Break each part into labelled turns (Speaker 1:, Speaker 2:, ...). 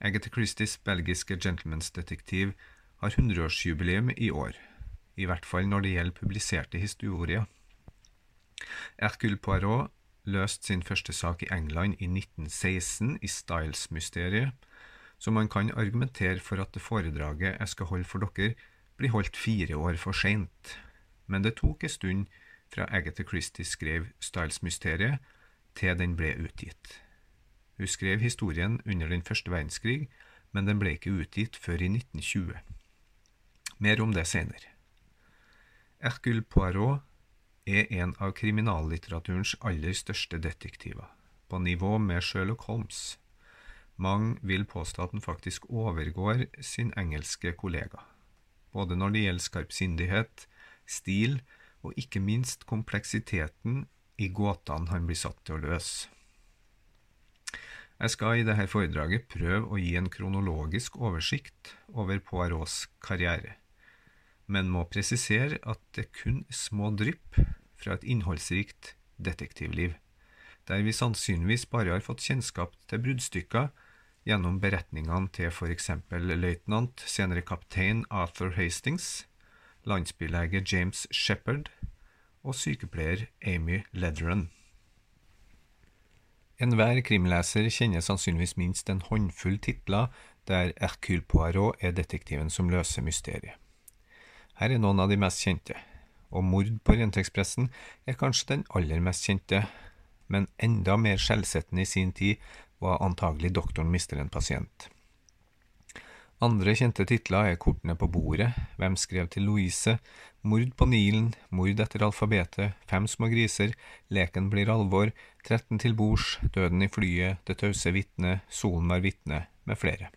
Speaker 1: Agatha Christies belgiske gentlemansdetektiv har 100-årsjubileum i år, i hvert fall når det gjelder publiserte historier. Hercule Poirot løste sin første sak i England i 1916 i Styles-mysteriet, så man kan argumentere for at det foredraget jeg skal holde for dere, blir holdt fire år for seint. Men det tok en stund fra Agatha Christie skrev Styles-mysteriet, til den ble utgitt. Hun skrev historien under den første verdenskrig, men den ble ikke utgitt før i 1920. Mer om det senere. Hercule Poirot er en av kriminallitteraturens aller største detektiver, på nivå med Sherlock Holmes. Mange vil påstå at den faktisk overgår sin engelske kollega, både når det gjelder skarpsindighet, stil og ikke minst kompleksiteten i gåtene han blir satt til å løse. Jeg skal i dette foredraget prøve å gi en kronologisk oversikt over Poirots karriere, men må presisere at det kun er små drypp fra et innholdsrikt detektivliv, der vi sannsynligvis bare har fått kjennskap til bruddstykker gjennom beretningene til for eksempel løytnant, senere kaptein Arthur Hastings, landsbylege James Shepherd og sykepleier Amy Ledron. Enhver krimleser kjenner sannsynligvis minst en håndfull titler der Hercule Poirot er detektiven som løser mysteriet. Her er noen av de mest kjente, og Mord på Orientekspressen er kanskje den aller mest kjente, men enda mer skjellsettende i sin tid var antagelig Doktoren mister en pasient. Andre kjente titler er Kortene på bordet, Hvem skrev til Louise, Mord på Nilen, Mord etter alfabetet, Fem små griser, Leken blir alvor, Tretten til bords, Døden i flyet, Det tause vitne, Solen var vitne, med flere.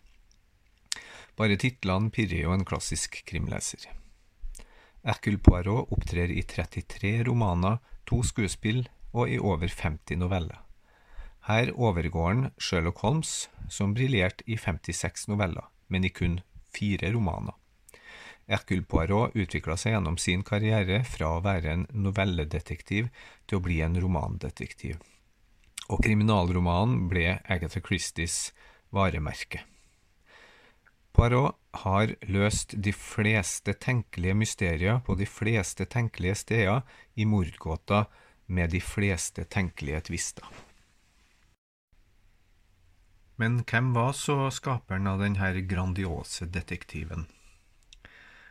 Speaker 1: Bare titlene pirrer jo en klassisk krimleser. Hercule Poirot opptrer i 33 romaner, to skuespill og i over 50 noveller. Her overgår han Sherlock Holmes, som briljerte i 56 noveller men i kun fire romaner. Hercule Poirot utvikla seg gjennom sin karriere fra å være en novelledetektiv til å bli en romandetektiv, og kriminalromanen ble Agatha Christies varemerke. Poirot har løst de fleste tenkelige mysterier på de fleste tenkelige steder i mordgåta med de fleste tenkelige tvister. Men hvem var så skaperen av denne grandiose detektiven?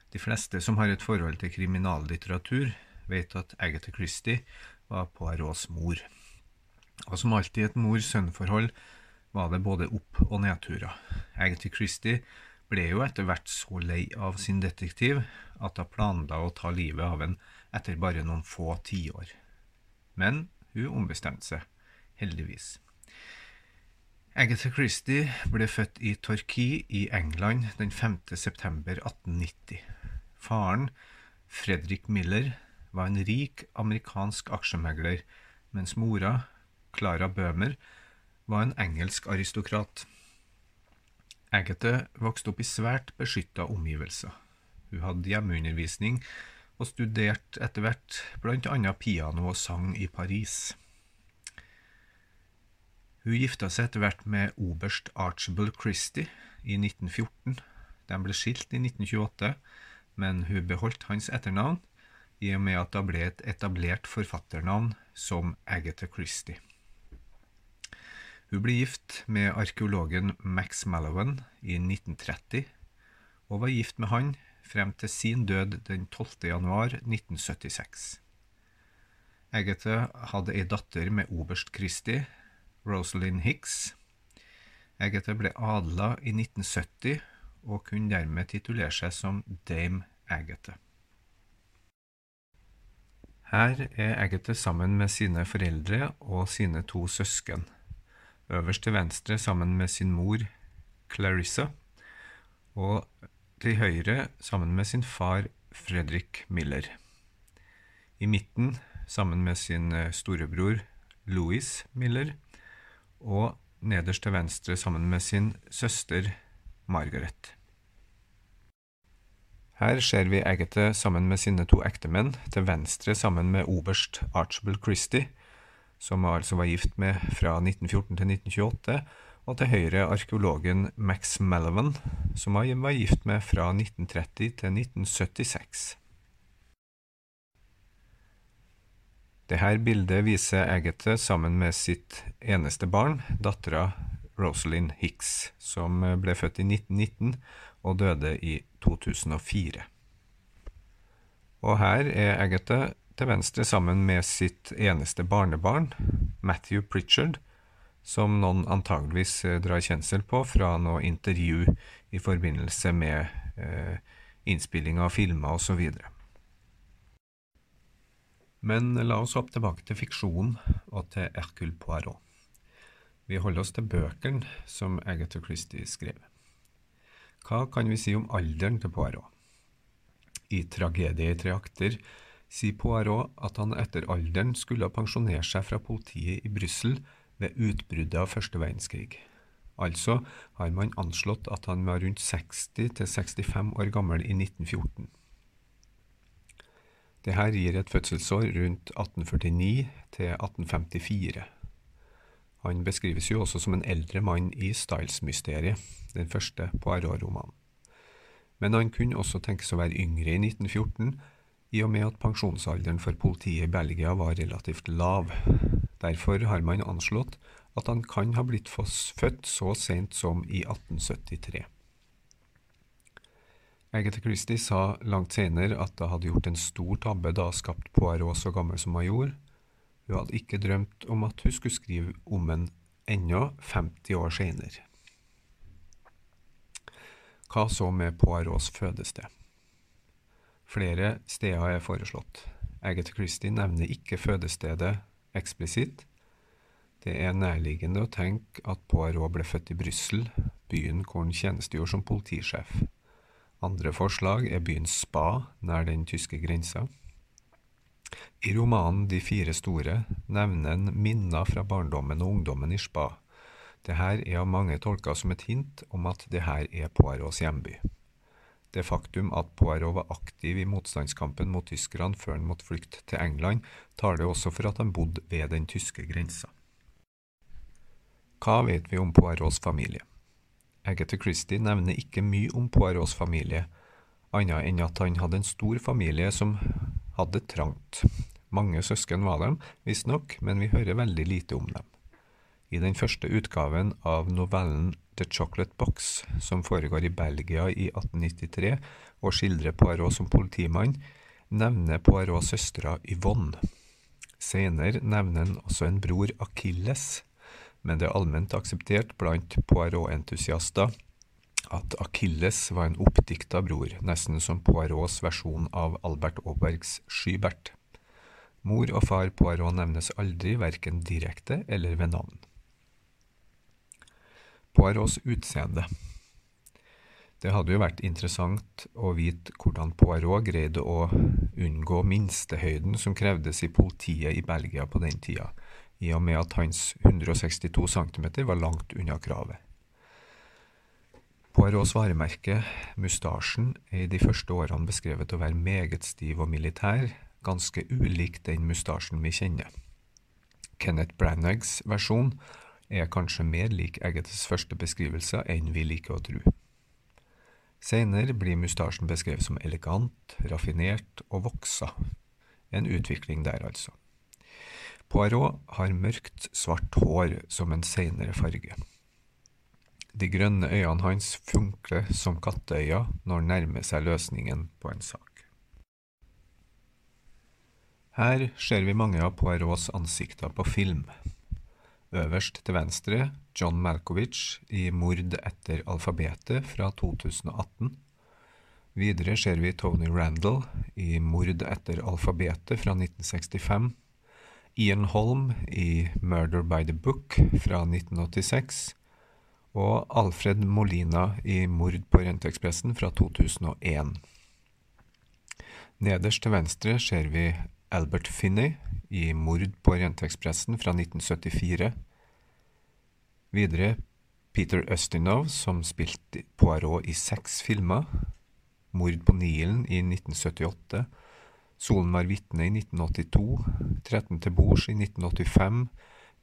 Speaker 1: De fleste som har et forhold til kriminallitteratur, vet at Agatha Christie var Poirots mor. Og som alltid i et mor-sønn-forhold var det både opp- og nedturer. Agatha Christie ble jo etter hvert så lei av sin detektiv at hun planla å ta livet av en etter bare noen få tiår. Men hun ombestemte seg, heldigvis. Agatha Christie ble født i Torquay i England den 5. september 1890. Faren, Fredrik Miller, var en rik amerikansk aksjemegler, mens mora, Clara Bøhmer, var en engelsk aristokrat. Agathe vokste opp i svært beskytta omgivelser. Hun hadde hjemmeundervisning og studerte etter hvert annet piano og sang i Paris. Hun gifta seg etter hvert med oberst Archibald Christie i 1914. De ble skilt i 1928, men hun beholdt hans etternavn i og med at det ble et etablert forfatternavn som Agatha Christie. Hun ble gift med arkeologen Max Mallowan i 1930, og var gift med han frem til sin død den 12. januar 1976. Agatha hadde ei datter med oberst Christie, Rosalind Hicks. Agatha ble adla i 1970 og kunne dermed titulere seg som Dame Agatha. Her er Agatha sammen med sine foreldre og sine to søsken. Øverst til venstre sammen med sin mor Clarissa, og til høyre sammen med sin far Fredrik Miller. I midten sammen med sin storebror Louis Miller og nederst til venstre sammen med sin søster Margaret. Her ser vi Agathe sammen med sine to ektemenn, til venstre sammen med oberst Archibald Christie, som altså var gift med fra 1914 til 1928, og til høyre arkeologen Max Mellovan, som han var gift med fra 1930 til 1976. Dette bildet viser Agatha sammen med sitt eneste barn, dattera Rosalind Hicks, som ble født i 1919 og døde i 2004. Og her er Agatha til venstre sammen med sitt eneste barnebarn, Matthew Pritchard, som noen antageligvis drar kjensel på fra noe intervju i forbindelse med eh, innspilling av filmer osv. Men la oss hoppe tilbake til fiksjonen og til Hercule Poirot. Vi holder oss til bøkene som Agatha Christie skrev. Hva kan vi si om alderen til Poirot? I 'Tragedie i tre akter' sier Poirot at han etter alderen skulle pensjonere seg fra politiet i Brussel ved utbruddet av første verdenskrig. Altså har man anslått at han var rundt 60 65 år gammel i 1914. Dette gir et fødselsår rundt 1849 til 1854. Han beskrives jo også som en eldre mann i Styles-mysteriet, den første Poirot-romanen men han kunne også tenkes å være yngre i 1914, i og med at pensjonsalderen for politiet i Belgia var relativt lav. Derfor har man anslått at han kan ha blitt født så sent som i 1873. Agatha Christie sa langt senere at hun hadde gjort en stor tabbe da hun skapte Poirot så gammel som hun gjorde. Hun hadde ikke drømt om at hun skulle skrive om en ennå 50 år senere. Hva så med Poirots fødested? Flere steder er foreslått. Agatha Christie nevner ikke fødestedet eksplisitt. Det er nærliggende å tenke at Poirot ble født i Brussel, byen hvor han tjenestegjorde som politisjef. Andre forslag er byen Spa, nær den tyske grensa. I romanen De fire store nevner en minner fra barndommen og ungdommen i Spa. Dette er av mange tolka som et hint om at dette er Poirots hjemby. Det faktum at Poirot var aktiv i motstandskampen mot tyskerne før han måtte flykte til England, taler også for at han bodde ved den tyske grensa. Hva vet vi om Poirots familie? Agatha Christie nevner ikke mye om Poirots familie, annet enn at han hadde en stor familie som hadde trangt. Mange søsken var dem, visstnok, men vi hører veldig lite om dem. I den første utgaven av novellen The Chocolate Box, som foregår i Belgia i 1893 og skildrer Poirot som politimann, nevner Poirot søstera Yvonne. Senere nevner han også en bror Akilles, men det er allment akseptert blant Poirot-entusiaster at Akilles var en oppdikta bror, nesten som Poirots versjon av Albert Aabergs Skybert. Mor og far Poirot nevnes aldri, verken direkte eller ved navn. Poirots utseende. Det hadde jo vært interessant å vite hvordan Poirot greide å unngå minstehøyden som krevdes i politiet i Belgia på den tida, i og med at hans 162 cm var langt unna kravet. Poirots varemerke, mustasjen, er i de første årene beskrevet å være meget stiv og militær, ganske ulik den mustasjen vi kjenner. Kenneth Branaghs versjon er kanskje mer lik Agathas første beskrivelser enn vi liker å tro. Senere blir mustasjen beskrevet som elegant, raffinert og voksa. En utvikling der, altså. Poirot har mørkt, svart hår som en senere farge. De grønne øynene hans funkler som katteøyne når han nærmer seg løsningen på en sak. Her ser vi mange av Poirots ansikter på film. Øverst til venstre John Malkovich i Mord etter alfabetet fra 2018. Videre ser vi Tony Randall i Mord etter alfabetet fra 1965. Ian Holm i Murder by the Book fra 1986. Og Alfred Molina i Mord på Renteekspressen fra 2001. Nederst til venstre ser vi Albert Finney i Mord på Renteekspressen fra 1974. Videre Peter Ustinov, som spilte Poirot i seks filmer. Mord på Nilen i 1978. Solen var vitne i 1982. 13 til bords i 1985.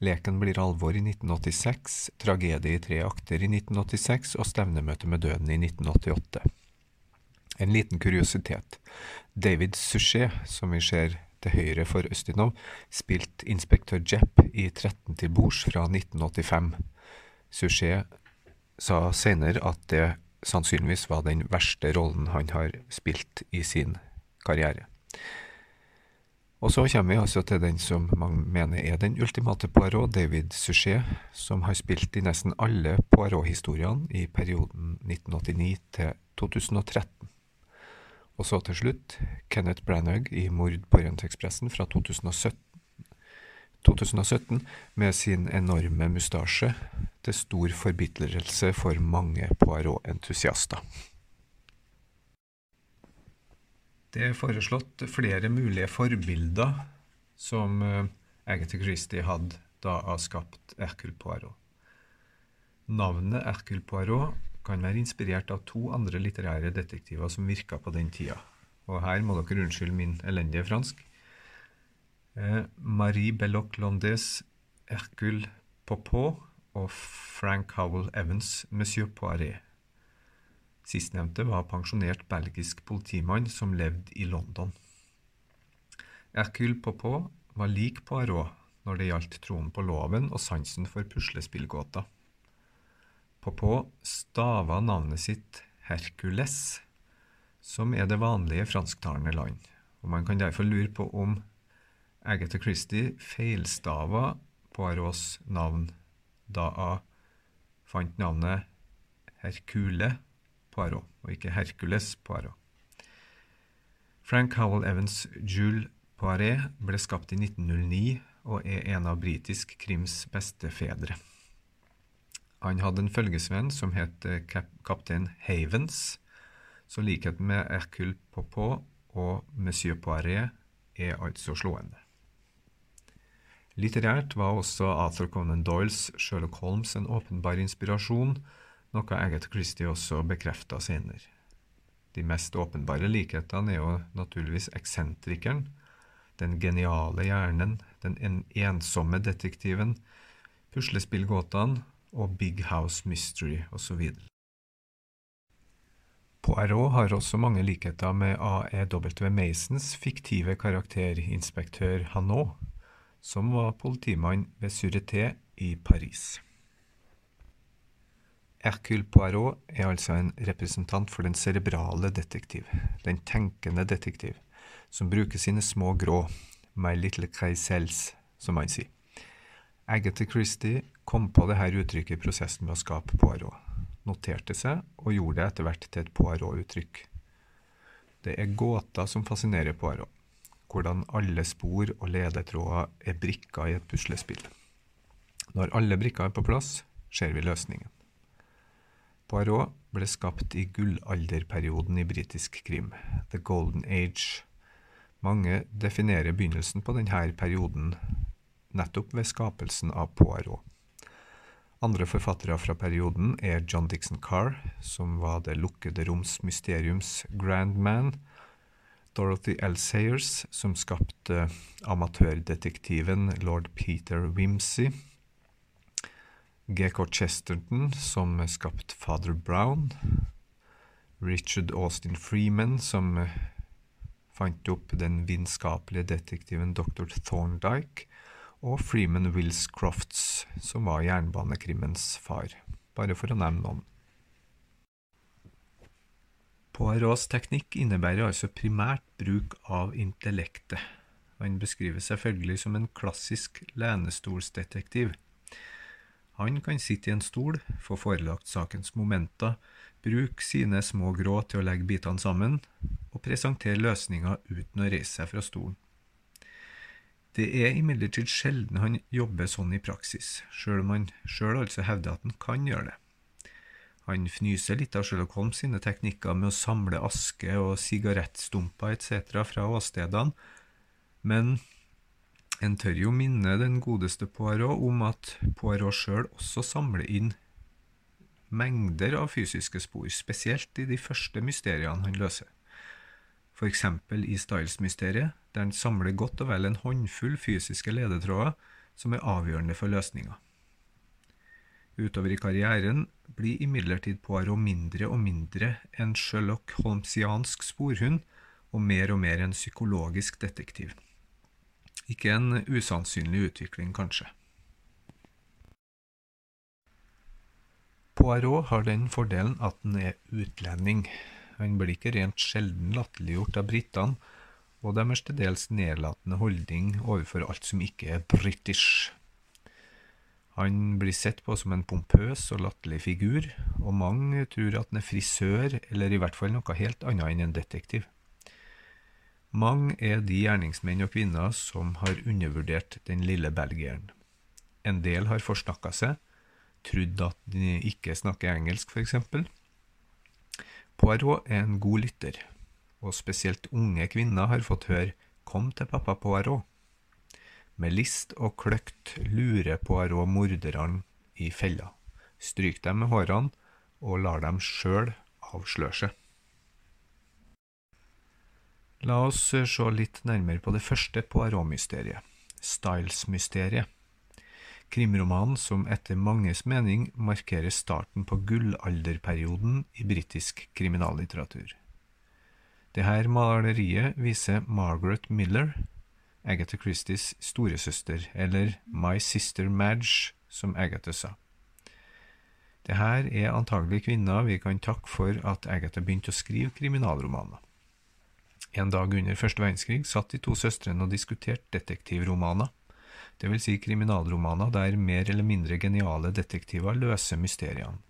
Speaker 1: Leken blir alvor i 1986, Tragedie i tre akter i 1986 og Stevnemøte med døden i 1988. En liten kuriositet. David Suchet, som vi ser til høyre for Østinov, spilte inspektør Jepp i 13 til bords fra 1985. Suchet sa senere at det sannsynligvis var den verste rollen han har spilt i sin karriere. Og så kommer vi altså til den som mange mener er den ultimate Poirot, David Suchet, som har spilt i nesten alle Poirot-historiene i perioden 1989 til 2013. Og så til slutt Kenneth Branagh i Mord på Orientekspressen fra 2017, 2017 med sin enorme mustasje, til stor forbitrelse for mange Poirot-entusiaster. Det er foreslått flere mulige forbilder som uh, Agatha Christie hadde da hun skapt Hercule Poirot. Navnet Hercule Poirot kan være inspirert av to andre litterære detektiver som virka på den tida. Og her må dere unnskylde min elendige fransk. Eh, Marie Belloc Londes Hercule Popot og Frank Howell Evans Monsieur Poiret. Sistnevnte var pensjonert belgisk politimann som levde i London. Hercule Popot var lik Poirot når det gjaldt troen på loven og sansen for puslespillgåter. Popot stava navnet sitt Hercules, som er det vanlige fransktalende land, og man kan derfor lure på om Agatha Christie feilstava Poirots navn da hun fant navnet Hercule Poirot, og ikke Hercules Poirot. Frank Howell Evans Jules Poiret ble skapt i 1909 og er en av britisk krims beste fedre. Han hadde en følgesvenn som het kap kaptein Havens, så likheten med Hercule Popot og Monsieur Poiret er altså slående. Litterært var også Arthur Conan Doyles Sherlock Holmes en åpenbar inspirasjon, noe Agatha Christie også bekrefta senere. De mest åpenbare likhetene er jo naturligvis eksentrikeren, den geniale hjernen, den ensomme detektiven, puslespillgåtene og Big House Mystery osv. Poirot har også mange likheter med AEW Masons fiktive karakter inspektør Hanot, som var politimann ved Sureté i Paris. Hercule Poirot er altså en representant for den cerebrale detektiv, den tenkende detektiv, som bruker sine små grå, my little caisels, som han sier. Agatha Christie kom på dette uttrykket i prosessen med å skape Poirot, noterte seg og gjorde det etter hvert til et Poirot-uttrykk. Det er gåter som fascinerer Poirot, hvordan alle spor og ledetråder er brikker i et puslespill. Når alle brikker er på plass, ser vi løsningen. Poirot ble skapt i gullalderperioden i britisk krim, The Golden Age. Mange definerer begynnelsen på denne perioden nettopp ved skapelsen av Poirot. Andre forfattere fra perioden er John Dixon Carr, som var Det lukkede roms mysteriums grand man, Dorothy L. Sayers, som skapte amatørdetektiven lord Peter Wimsey, G.K. Chesterton, som skapte Father Brown. Richard Austin Freeman, som fant opp den vitenskapelige detektiven dr. Thorndike. Og Freeman Wills Crofts, som var jernbanekrimmens far, bare for å nevne noen. Poirots teknikk innebærer altså primært bruk av intellektet. Han beskrives selvfølgelig som en klassisk lenestolsdetektiv. Han kan sitte i en stol, få forelagt sakens momenter, bruke sine små grå til å legge bitene sammen, og presentere løsninger uten å reise seg fra stolen. Det er imidlertid sjelden han jobber sånn i praksis, sjøl om han sjøl altså hevder at han kan gjøre det. Han fnyser litt av Sherlock Holmes sine teknikker med å samle aske og sigarettstumper etc. fra åstedene, men en tør jo minne den godeste Poirot om at Poirot sjøl også samler inn mengder av fysiske spor, spesielt i de første mysteriene han løser. Eksempel i Styles-mysteriet, der han samler godt og vel en håndfull fysiske ledetråder, som er avgjørende for løsninga. Utover i karrieren blir imidlertid Poirot mindre og mindre en Sherlock Holmesiansk sporhund og mer og mer en psykologisk detektiv. Ikke en usannsynlig utvikling, kanskje. Poirot har den fordelen at han er utlending. Han blir ikke rent sjelden latterliggjort av britene og deres til dels nedlatende holdning overfor alt som ikke er british. Han blir sett på som en pompøs og latterlig figur, og mange tror at han er frisør, eller i hvert fall noe helt annet enn en detektiv. Mange er de gjerningsmenn og -kvinner som har undervurdert den lille belgieren. En del har forsnakka seg, trodd at de ikke snakker engelsk, f.eks. Poirot er en god lytter, og spesielt unge kvinner har fått høre 'Kom til pappa Poirot'. Med list og kløkt lurer Poirot morderne i fella, stryker dem med hårene og lar dem sjøl avsløre seg. La oss se litt nærmere på det første Poirot-mysteriet, Styles-mysteriet. Krimromanen som etter manges mening markerer starten på gullalderperioden i britisk kriminallitteratur. Dette maleriet viser Margaret Miller, Agatha Christies storesøster, eller My Sister Madge, som Agatha sa. Det her er antagelig kvinner vi kan takke for at Agatha begynte å skrive kriminalromaner. En dag under første verdenskrig satt de to søstrene og diskuterte detektivromaner, det vil si kriminalromaner der mer eller mindre geniale detektiver løser mysteriene.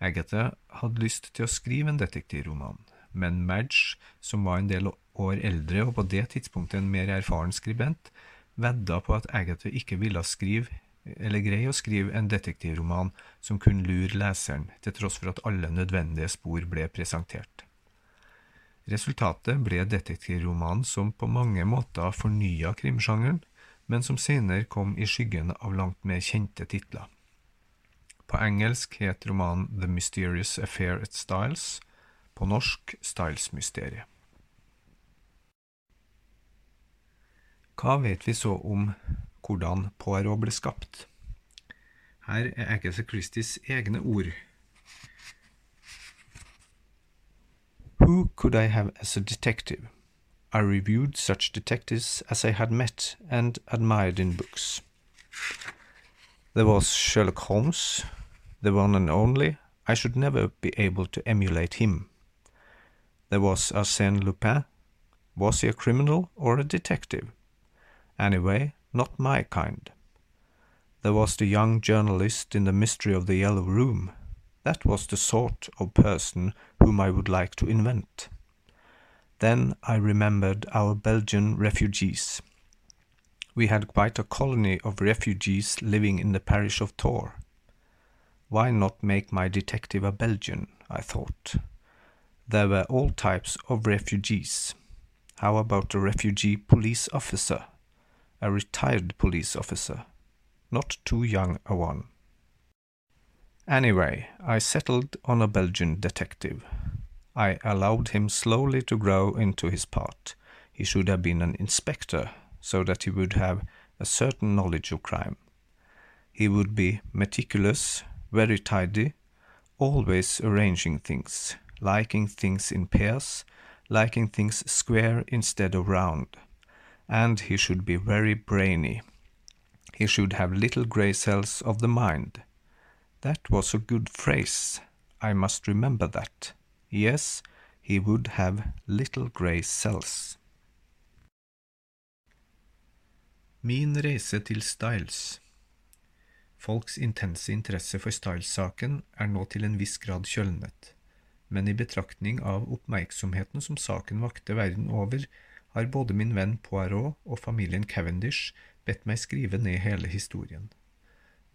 Speaker 1: Agatha hadde lyst til å skrive en detektivroman, men Madge, som var en del år eldre og på det tidspunktet en mer erfaren skribent, vedda på at Agatha ikke ville skrive eller greie å skrive en detektivroman som kunne lure leseren, til tross for at alle nødvendige spor ble presentert. Resultatet ble detektivromanen som på mange måter fornya krimsjangeren, men som senere kom i skyggen av langt mer kjente titler. På engelsk het romanen The Mysterious Affair at Styles, på norsk Styles-mysteriet. Hva vet vi så om hvordan Poirot ble skapt? Her er Agatha Christies egne ord. Who could I have as a detective? I reviewed such detectives as I had met and admired in books. There was Sherlock Holmes, the one and only. I should never be able to emulate him. There was Arsène Lupin. Was he a criminal or a detective? Anyway, not my kind. There was the young journalist in The Mystery of the Yellow Room. That was the sort of person whom I would like to invent. Then I remembered our Belgian refugees. We had quite a colony of refugees living in the parish of Tor. Why not make my detective a Belgian? I thought. There were all types of refugees. How about a refugee police officer? a retired police officer, not too young a one. Anyway, I settled on a Belgian detective. I allowed him slowly to grow into his part. He should have been an inspector, so that he would have a certain knowledge of crime. He would be meticulous, very tidy, always arranging things, liking things in pairs, liking things square instead of round and he should be very brainy. He should have little grey cells of the mind. That was a good phrase. I must remember that. Yes, he would have little grey cells. Min reise til Styles Folks intense interesse for Styles-saken er nå til en viss grad kjølnet, men i betraktning av oppmerksomheten som saken vakte verden over, har både min venn Poirot og familien Cavendish bedt meg skrive ned hele historien.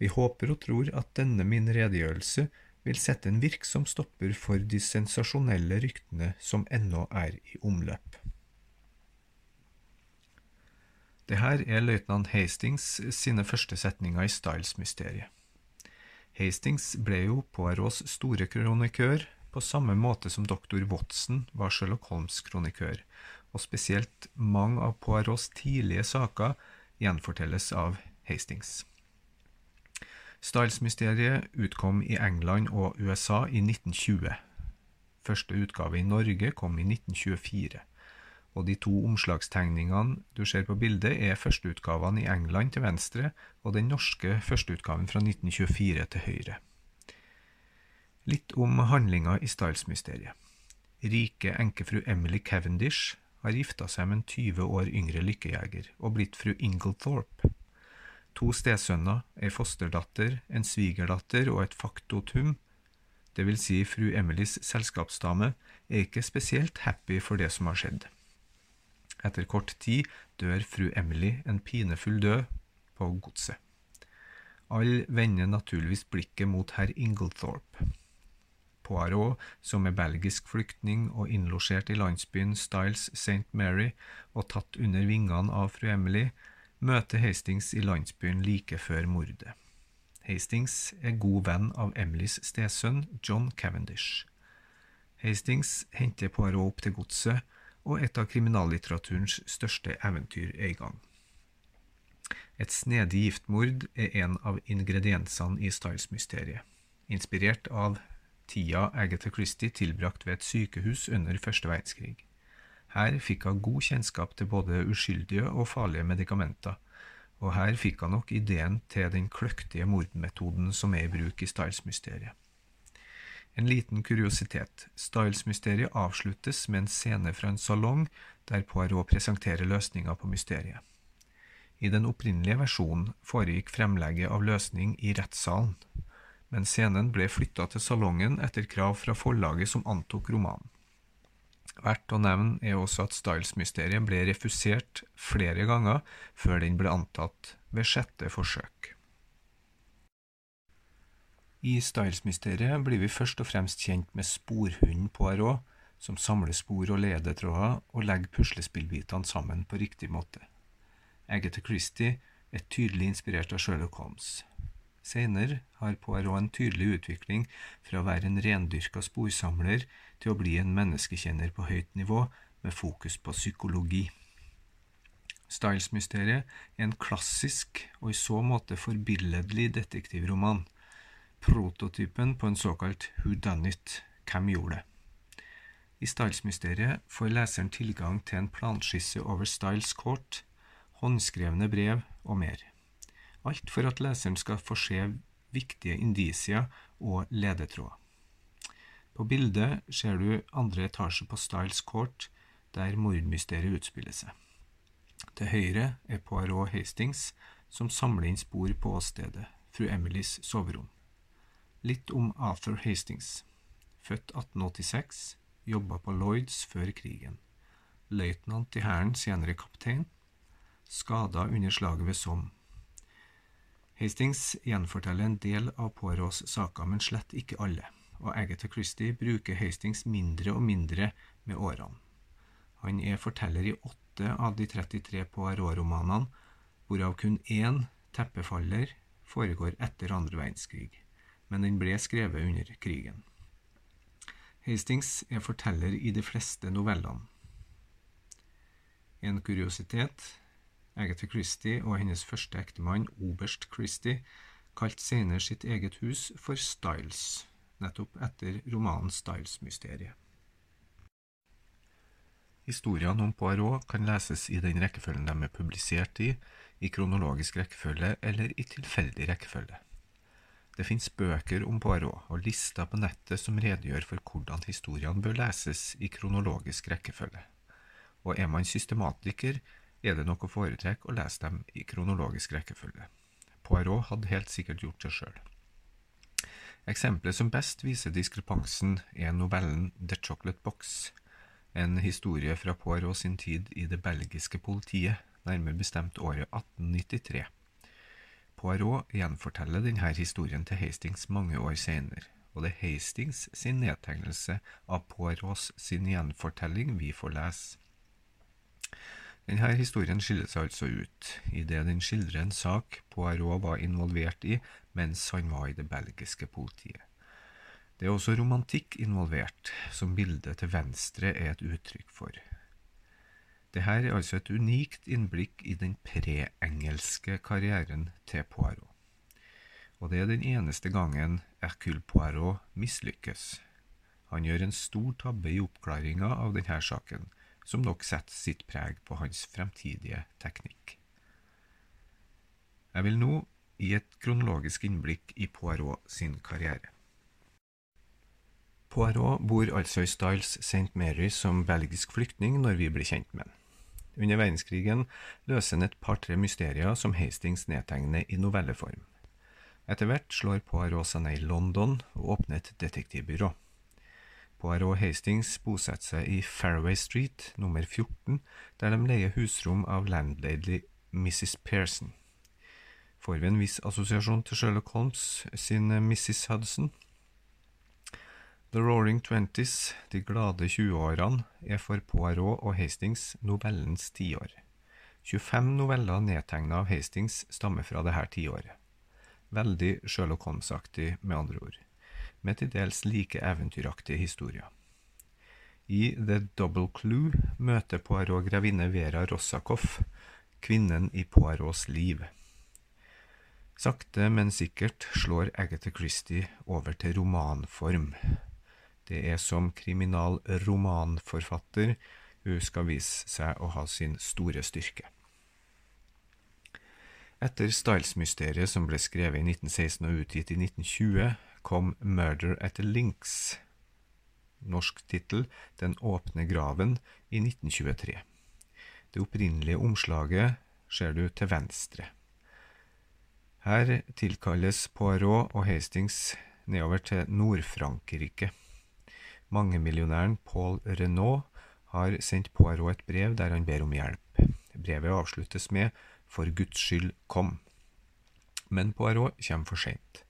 Speaker 1: Vi håper og tror at denne min redegjørelse vil sette en virksom stopper for de sensasjonelle ryktene som ennå er i omløp. Det her er løytnant Hastings sine første setninger i Styles-mysteriet. Hastings ble jo Poirots store kronikør, på samme måte som doktor Watson var Sherlock Holmes' kronikør, og spesielt mange av Poirots tidlige saker gjenfortelles av Hastings. Styles-mysteriet utkom i England og USA i 1920. Første utgave i Norge kom i 1924, og de to omslagstegningene du ser på bildet, er førsteutgavene i England til venstre og den norske førsteutgaven fra 1924 til høyre. Litt om handlinga i Styles-mysteriet. Rike enkefru Emily Cavendish har gifta seg med en 20 år yngre lykkejeger og blitt fru Inglethorpe. To stesønner, ei fosterdatter, en svigerdatter og et faktotum, det vil si fru Emilys selskapsdame, er ikke spesielt happy for det som har skjedd. Etter kort tid dør fru Emily en pinefull død på godset. Alle vender naturligvis blikket mot herr Inglethorpe. Poirot, som er belgisk flyktning og innlosjert i landsbyen Styles St. Mary og tatt under vingene av fru Emily, møter Hastings i landsbyen like før mordet. Hastings er god venn av Emilys stesønn John Cavendish. Hastings henter Poirot opp til godset, og et av kriminallitteraturens største eventyr er i gang. Et snedig giftmord er en av ingrediensene i Styles-mysteriet, inspirert av tida Agatha Christie tilbrakt ved et sykehus under første verdenskrig. Her fikk hun god kjennskap til både uskyldige og farlige medikamenter, og her fikk hun nok ideen til den kløktige mordmetoden som er i bruk i Styles-mysteriet. En liten kuriositet. Styles-mysteriet avsluttes med en scene fra en salong der Poirot presenterer løsninga på mysteriet. I den opprinnelige versjonen foregikk fremlegget av løsning i rettssalen, men scenen ble flytta til salongen etter krav fra forlaget som antok romanen. Verdt å nevne er også at Styles-mysteriet ble refusert flere ganger før den ble antatt ved sjette forsøk. I Styles-mysteriet blir vi først og fremst kjent med sporhunden Poirot, som samler spor og ledetråder og legger puslespillbitene sammen på riktig måte. Agatha Christie er tydelig inspirert av Sherlock Holmes. Senere har Poirot en tydelig utvikling fra å være en rendyrka sporsamler til å bli en menneskekjenner på høyt nivå med fokus på psykologi. Styles-mysteriet er en klassisk og i så måte forbilledlig detektivroman, prototypen på en såkalt who done it, hvem gjorde det? I Styles-mysteriet får leseren tilgang til en planskisse over Styles Court, håndskrevne brev og mer. Alt for at leseren skal få se viktige indisier og ledetråder. På bildet ser du andre etasje på Styles Court, der mordmysteriet utspiller seg. Til høyre er Poirot Hastings, som samler inn spor på åstedet, fru Emilys soverom. Litt om Arthur Hastings. Født 1886, jobba på Lloyds før krigen. Løytnant i hæren, senere kaptein. Skada under slaget ved Somme. Hastings gjenforteller en del av Poirots saker, men slett ikke alle, og Agatha Christie bruker Hastings mindre og mindre med årene. Han er forteller i åtte av de 33 Poirot-romanene, hvorav kun én, Teppefaller, foregår etter andre verdenskrig, men den ble skrevet under krigen. Hastings er forteller i de fleste novellene. En kuriositet Agatha Christie og hennes første ektemann, oberst Christie, kalte senere sitt eget hus for Styles, nettopp etter romanen Styles-mysteriet. Historiene om Poirot kan leses i den rekkefølgen de er publisert i, i kronologisk rekkefølge eller i tilfeldig rekkefølge. Det finnes bøker om Poirot og lister på nettet som redegjør for hvordan historiene bør leses i kronologisk rekkefølge. Og er man systematiker, er det nok å foretrekke å lese dem i kronologisk rekkefølge. Poirot hadde helt sikkert gjort det sjøl. Eksempelet som best viser diskrepansen, er novellen The Chocolate Box, en historie fra Poirot sin tid i det belgiske politiet, nærmere bestemt året 1893. Poirot gjenforteller denne historien til Hastings mange år senere, og det er Hastings sin nedtegnelse av Poirots sin gjenfortelling vi får lese. Denne historien skiller seg altså ut, idet den skildrer en sak Poirot var involvert i mens han var i det belgiske politiet. Det er også romantikk involvert, som bildet til venstre er et uttrykk for. Dette er altså et unikt innblikk i den pre-engelske karrieren til Poirot. Og det er den eneste gangen Hercule Poirot mislykkes. Han gjør en stor tabbe i oppklaringa av denne saken, som nok setter sitt preg på hans fremtidige teknikk. Jeg vil nå gi et kronologisk innblikk i Poirot sin karriere. Poirot bor altså i Styles St. Mary som belgisk flyktning når vi blir kjent med han. Under verdenskrigen løser han et par-tre mysterier som Hastings nedtegner i novelleform. Etter hvert slår Poirot seg ned i London og åpner et detektivbyrå. Poirot Hastings bosetter seg i Faraway Street nummer 14, der de leier husrom av landlady Mrs. Pearson. Får vi en viss assosiasjon til Sherlock Holmes sin Mrs. Hudson? The Roaring Twenties, De glade 20-årene, er for Poirot og Hastings novellens tiår. 25 noveller nedtegna av Hastings stammer fra dette tiåret. Veldig Sherlock Holmes-aktig, med andre ord, med til dels like eventyraktige historier. I The Double Clue møter Poirot grevinne Vera Rossakoff, kvinnen i Poirots liv. Sakte, men sikkert slår Agatha Christie over til romanform. Det er som kriminalromanforfatter hun skal vise seg å ha sin store styrke. Etter Styles-mysteriet som ble skrevet i 1916 og utgitt i 1920, kom Murder at the Links, norsk tittel Den åpne graven, i 1923. Det opprinnelige omslaget ser du til venstre. Her tilkalles Poirot og Hastings nedover til Nord-Frankrike. Mangemillionæren Paul Renault har sendt Poirot et brev der han ber om hjelp. Brevet avsluttes med For Guds skyld, kom. Men Poirot kommer for seint.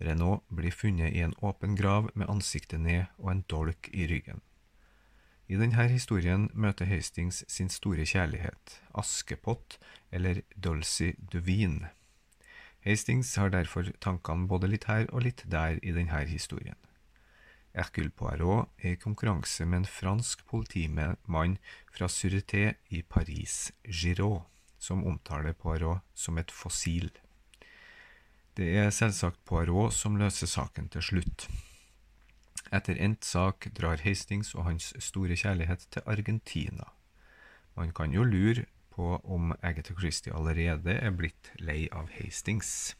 Speaker 1: Renault blir funnet i en åpen grav med ansiktet ned og en dolk i ryggen. I denne historien møter Hastings sin store kjærlighet, Askepott eller Dolcy Duvine. Hastings har derfor tankene både litt her og litt der i denne historien. Hercule Poirot er i konkurranse med en fransk politimann fra Sûreté i Paris, Giraud, som omtaler Poirot som et fossil. Det er selvsagt Poirot som løser saken til slutt. Etter endt sak drar Hastings og hans store kjærlighet til Argentina. Man kan jo lure på om Agatha Christie allerede er blitt lei av Hastings.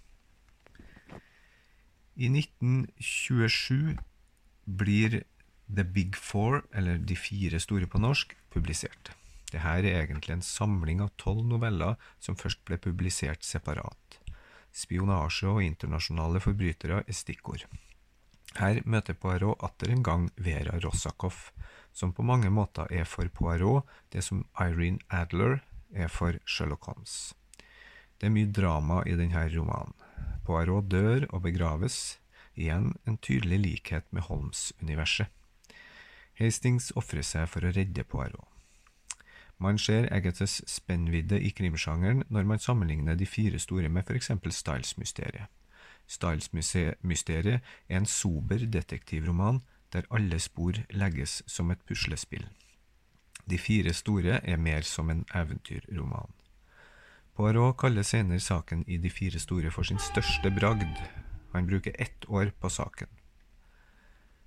Speaker 1: I 1927 blir The Big Four, eller De fire store på norsk, publisert. Dette er egentlig en samling av tolv noveller som først ble publisert separat. Spionasje og internasjonale forbrytere er stikkord. Her møter Poirot atter en gang Vera Rossakoff, som på mange måter er for Poirot det som Irene Adler er for Sherlock Holmes. Det er mye drama i denne romanen. Poirot dør og begraves, igjen en tydelig likhet med Holmes-universet. Hastings ofrer seg for å redde Poirot. Man ser Agathas spennvidde i krimsjangeren når man sammenligner de fire store med f.eks. Styles-mysteriet. Styles-mysteriet er en sober detektivroman der alle spor legges som et puslespill. De fire store er mer som en eventyrroman. Poirot kaller senere saken i De fire store for sin største bragd, han bruker ett år på saken.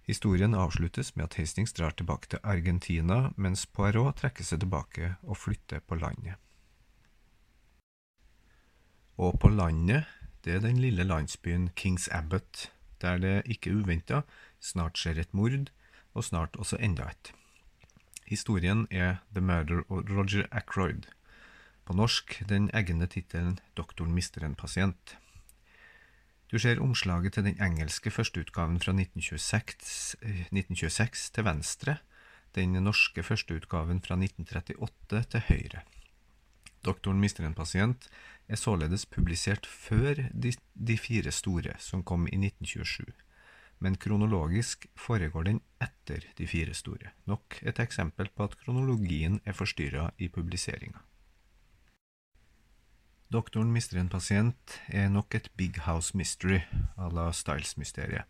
Speaker 1: Historien avsluttes med at Hastings drar tilbake til Argentina, mens Poirot trekker seg tilbake og flytter på landet. Og på landet, det er den lille landsbyen Kings Abbott, der det ikke uventa snart skjer et mord, og snart også enda et. Historien er The Murder of Roger Ackroyd. På norsk den egne tittelen Doktoren mister en pasient. Du ser omslaget til den engelske førsteutgaven fra 1926, 1926 eh, til venstre, den norske førsteutgaven fra 1938 til høyre. Doktoren mister en pasient er således publisert før de, de fire store, som kom i 1927, men kronologisk foregår den etter de fire store, nok et eksempel på at kronologien er forstyrra i publiseringa. Doktoren mister en pasient er nok et big house mystery à la Styles-mysteriet.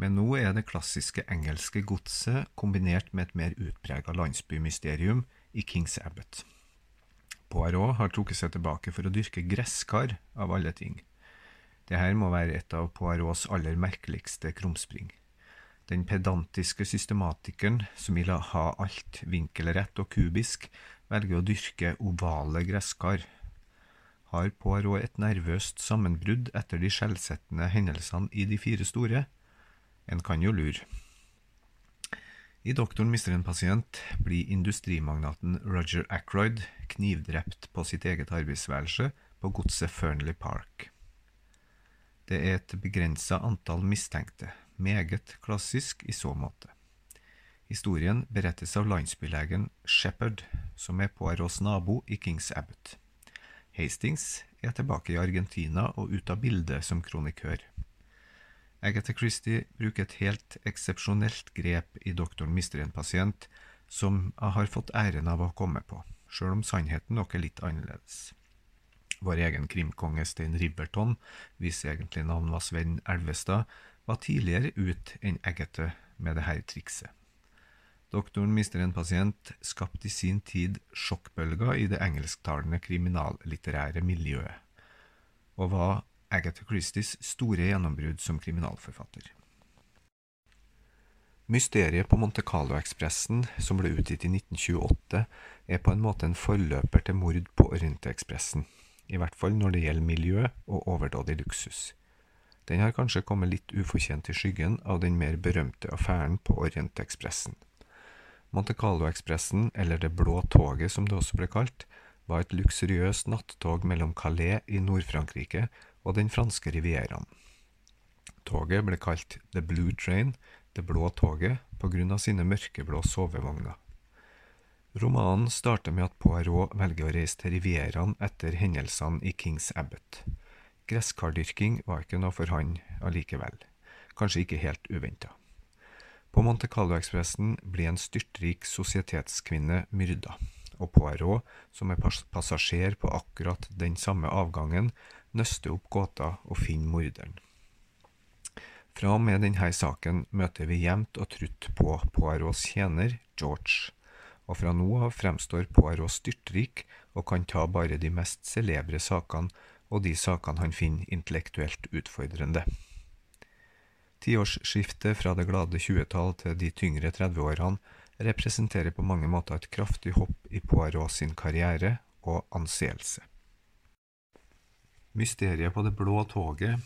Speaker 1: Men nå er det klassiske engelske godset kombinert med et mer utprega landsbymysterium i Kings Abbot. Poirot har trukket seg tilbake for å dyrke gresskar, av alle ting. Dette må være et av Poirots aller merkeligste krumspring. Den pedantiske systematikeren, som vil ha alt vinkelrett og kubisk, velger å dyrke ovale gresskar. Har Poirot et nervøst sammenbrudd etter de skjellsettende hendelsene i De fire store? En kan jo lure. I Doktoren mister en pasient blir industrimagnaten Roger Ackroyd knivdrept på sitt eget arbeidsværelse på godset Fernley Park. Det er et begrensa antall mistenkte, meget klassisk i så måte. Historien berettes av landsbylegen Shepherd, som er Poirots nabo i Kings Abbot. Hastings er tilbake i Argentina og ut av bildet som kronikør. Agatha Christie bruker et helt eksepsjonelt grep i Doktoren mister en pasient, som jeg har fått æren av å komme på, sjøl om sannheten nok er litt annerledes. Vår egen krimkonge Stein Riberton, hvis egentlig navn var Sven Elvestad, var tidligere ut enn Agatha med dette trikset. Doktoren mister en pasient skapte i sin tid sjokkbølger i det engelsktalende kriminallitterære miljøet, og var Agatha Christies store gjennombrudd som kriminalforfatter. Mysteriet på Monte Carlo-ekspressen, som ble utgitt i 1928, er på en måte en forløper til mord på Orientekspressen, i hvert fall når det gjelder miljø og overdådig luksus. Den har kanskje kommet litt ufortjent i skyggen av den mer berømte affæren på Orientekspressen. Monte Carlo-ekspressen, eller Det blå toget som det også ble kalt, var et luksuriøst nattog mellom Calais i Nord-Frankrike og den franske rivieraen. Toget ble kalt The Blue Train, Det blå toget, på grunn av sine mørkeblå sovevogner. Romanen starter med at Poirot velger å reise til rivieraen etter hendelsene i Kings Abbot. Gresskardyrking var ikke noe for han allikevel, kanskje ikke helt uventa. På Monte Carlo-ekspressen blir en styrtrik sosietetskvinne myrda, og Poirot, som er passasjer på akkurat den samme avgangen, nøster opp gåta og finner morderen. Fra og med denne saken møter vi jevnt og trutt på Poirots tjener, George, og fra nå av fremstår Poirot styrtrik og kan ta bare de mest celebre sakene og de sakene han finner intellektuelt utfordrende. Tiårsskiftet fra det glade 20-tall til de tyngre 30-årene representerer på mange måter et kraftig hopp i Poirot sin karriere og anseelse. Mysteriet på det blå toget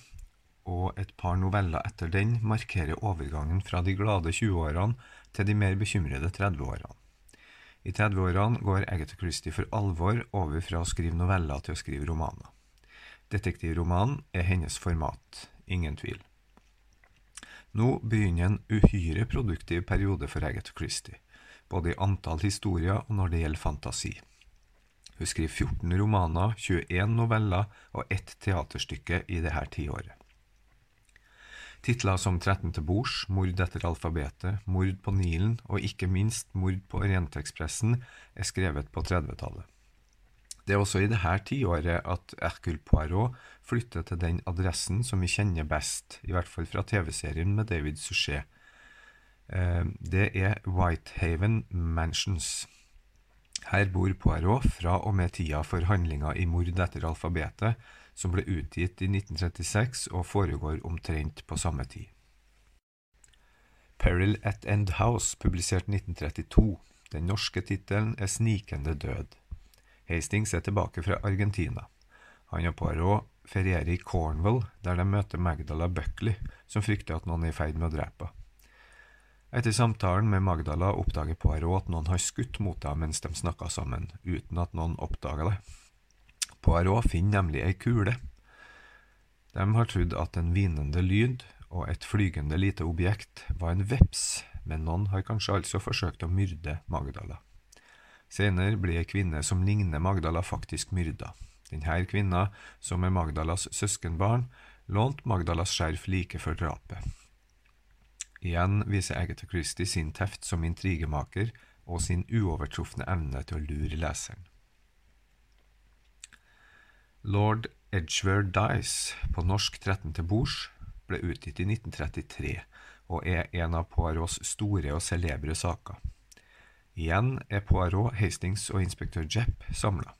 Speaker 1: og et par noveller etter den markerer overgangen fra de glade 20-årene til de mer bekymrede 30-årene. I 30-årene går Agatha Christie for alvor over fra å skrive noveller til å skrive romaner. Detektivromanen er hennes format, ingen tvil. Nå begynner en uhyre produktiv periode for Agatha Christie, både i antall historier og når det gjelder fantasi. Hun skriver 14 romaner, 21 noveller og ett teaterstykke i dette tiåret. Titler som 13 til bords, Mord etter alfabetet, Mord på Nilen og ikke minst Mord på Orientekspressen er skrevet på 30-tallet. Det er også i dette tiåret at Hercule Poirot flytter til den adressen som vi kjenner best, i hvert fall fra TV-serien med David Suchet. Eh, det er Whitehaven Mansions. Her bor Poirot fra og med tida for handlinga i Mord etter alfabetet, som ble utgitt i 1936 og foregår omtrent på samme tid. Peril at End House, publisert 1932. Den norske tittelen er Snikende død. Hastings er tilbake fra Argentina. Han og Poirot ferierer i Cornwall, der de møter Magdala Buckley, som frykter at noen er i ferd med å drepe henne. Etter samtalen med Magdala oppdager Poirot at noen har skutt mot henne mens de snakka sammen, uten at noen oppdaga det. Poirot finner nemlig ei kule. De har trodd at en hvinende lyd og et flygende lite objekt var en veps, men noen har kanskje altså forsøkt å myrde Magdala. Senere blir ei kvinne som ligner Magdala, faktisk myrda. Denne kvinna, som er Magdalas søskenbarn, lånte Magdalas skjerf like før drapet. Igjen viser Agatha Christie sin teft som intrigemaker og sin uovertrufne evne til å lure leseren. Lord Edgware Dice, på norsk 13 til bords, ble utgitt i 1933 og er en av Poirots store og celebre saker. Igjen er Poirot, Hastings og inspektør Jepp samla.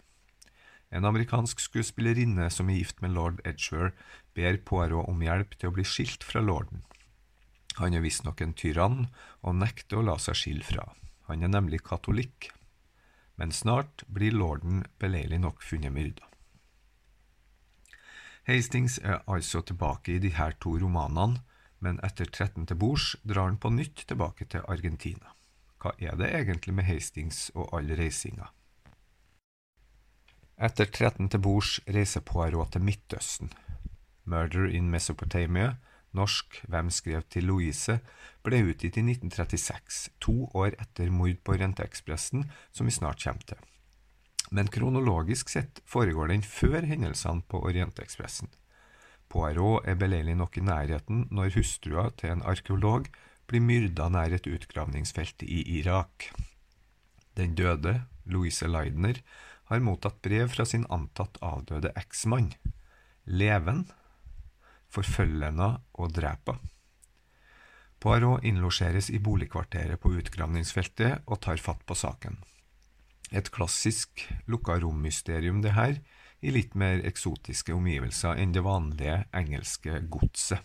Speaker 1: En amerikansk skuespillerinne som er gift med lord Edgeworth, ber Poirot om hjelp til å bli skilt fra lorden. Han er visstnok en tyrann og nekter å la seg skille fra. Han er nemlig katolikk. Men snart blir lorden beleilig nok funnet myrda. Hastings er altså tilbake i de her to romanene, men etter 13 til bords drar han på nytt tilbake til Argentina. Hva er det egentlig med Hastings og all reisinga? Etter 13 til bords reiser Poirot til Midtøsten. Murder in Mesopotamia, norsk Hvem skrev til Louise, ble utgitt i 1936, to år etter mord på Renteekspressen, som vi snart kommer til. Men kronologisk sett foregår den før hendelsene på Orientekspressen. Poirot er beleilig nok i nærheten når hustrua til en arkeolog blir myrda nær et utgravningsfelt i Irak. Den døde, Louise Leidner, har mottatt brev fra sin antatt avdøde eksmann. Leven forfølger henne og dreper Poirot innlosjeres i boligkvarteret på utgravningsfeltet og tar fatt på saken. Et klassisk lukka rom-mysterium, det her, i litt mer eksotiske omgivelser enn det vanlige engelske godset.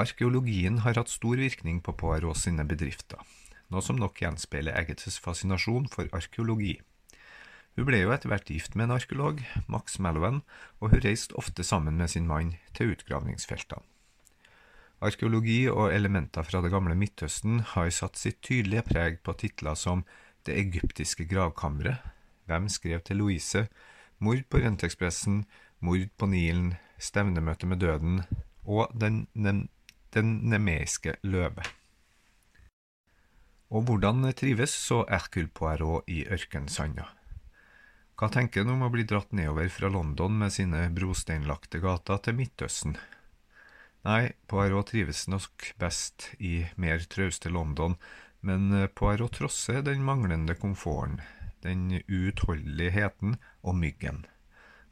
Speaker 1: Arkeologien har hatt stor virkning på Poirot sine bedrifter, noe som nok gjenspeiler Agathas fascinasjon for arkeologi. Hun ble jo etter hvert gift med en arkeolog, Max Mallowan, og hun reiste ofte sammen med sin mann til utgravningsfeltene. Arkeologi og elementer fra det gamle Midtøsten har satt sitt tydelige preg på titler som Det egyptiske gravkammeret, Hvem skrev til Louise, Mord på Renteekspressen, Mord på Nilen, Stevnemøte med døden og Den den nemeiske løve. Og hvordan trives så Hercule Poirot i ørkensanda? Hva tenker han om å bli dratt nedover fra London med sine brosteinlagte gater til Midtøsten? Nei, Poirot trives nok best i mer trauste London, men Poirot trosser den manglende komforten, den uutholdeligheten og myggen.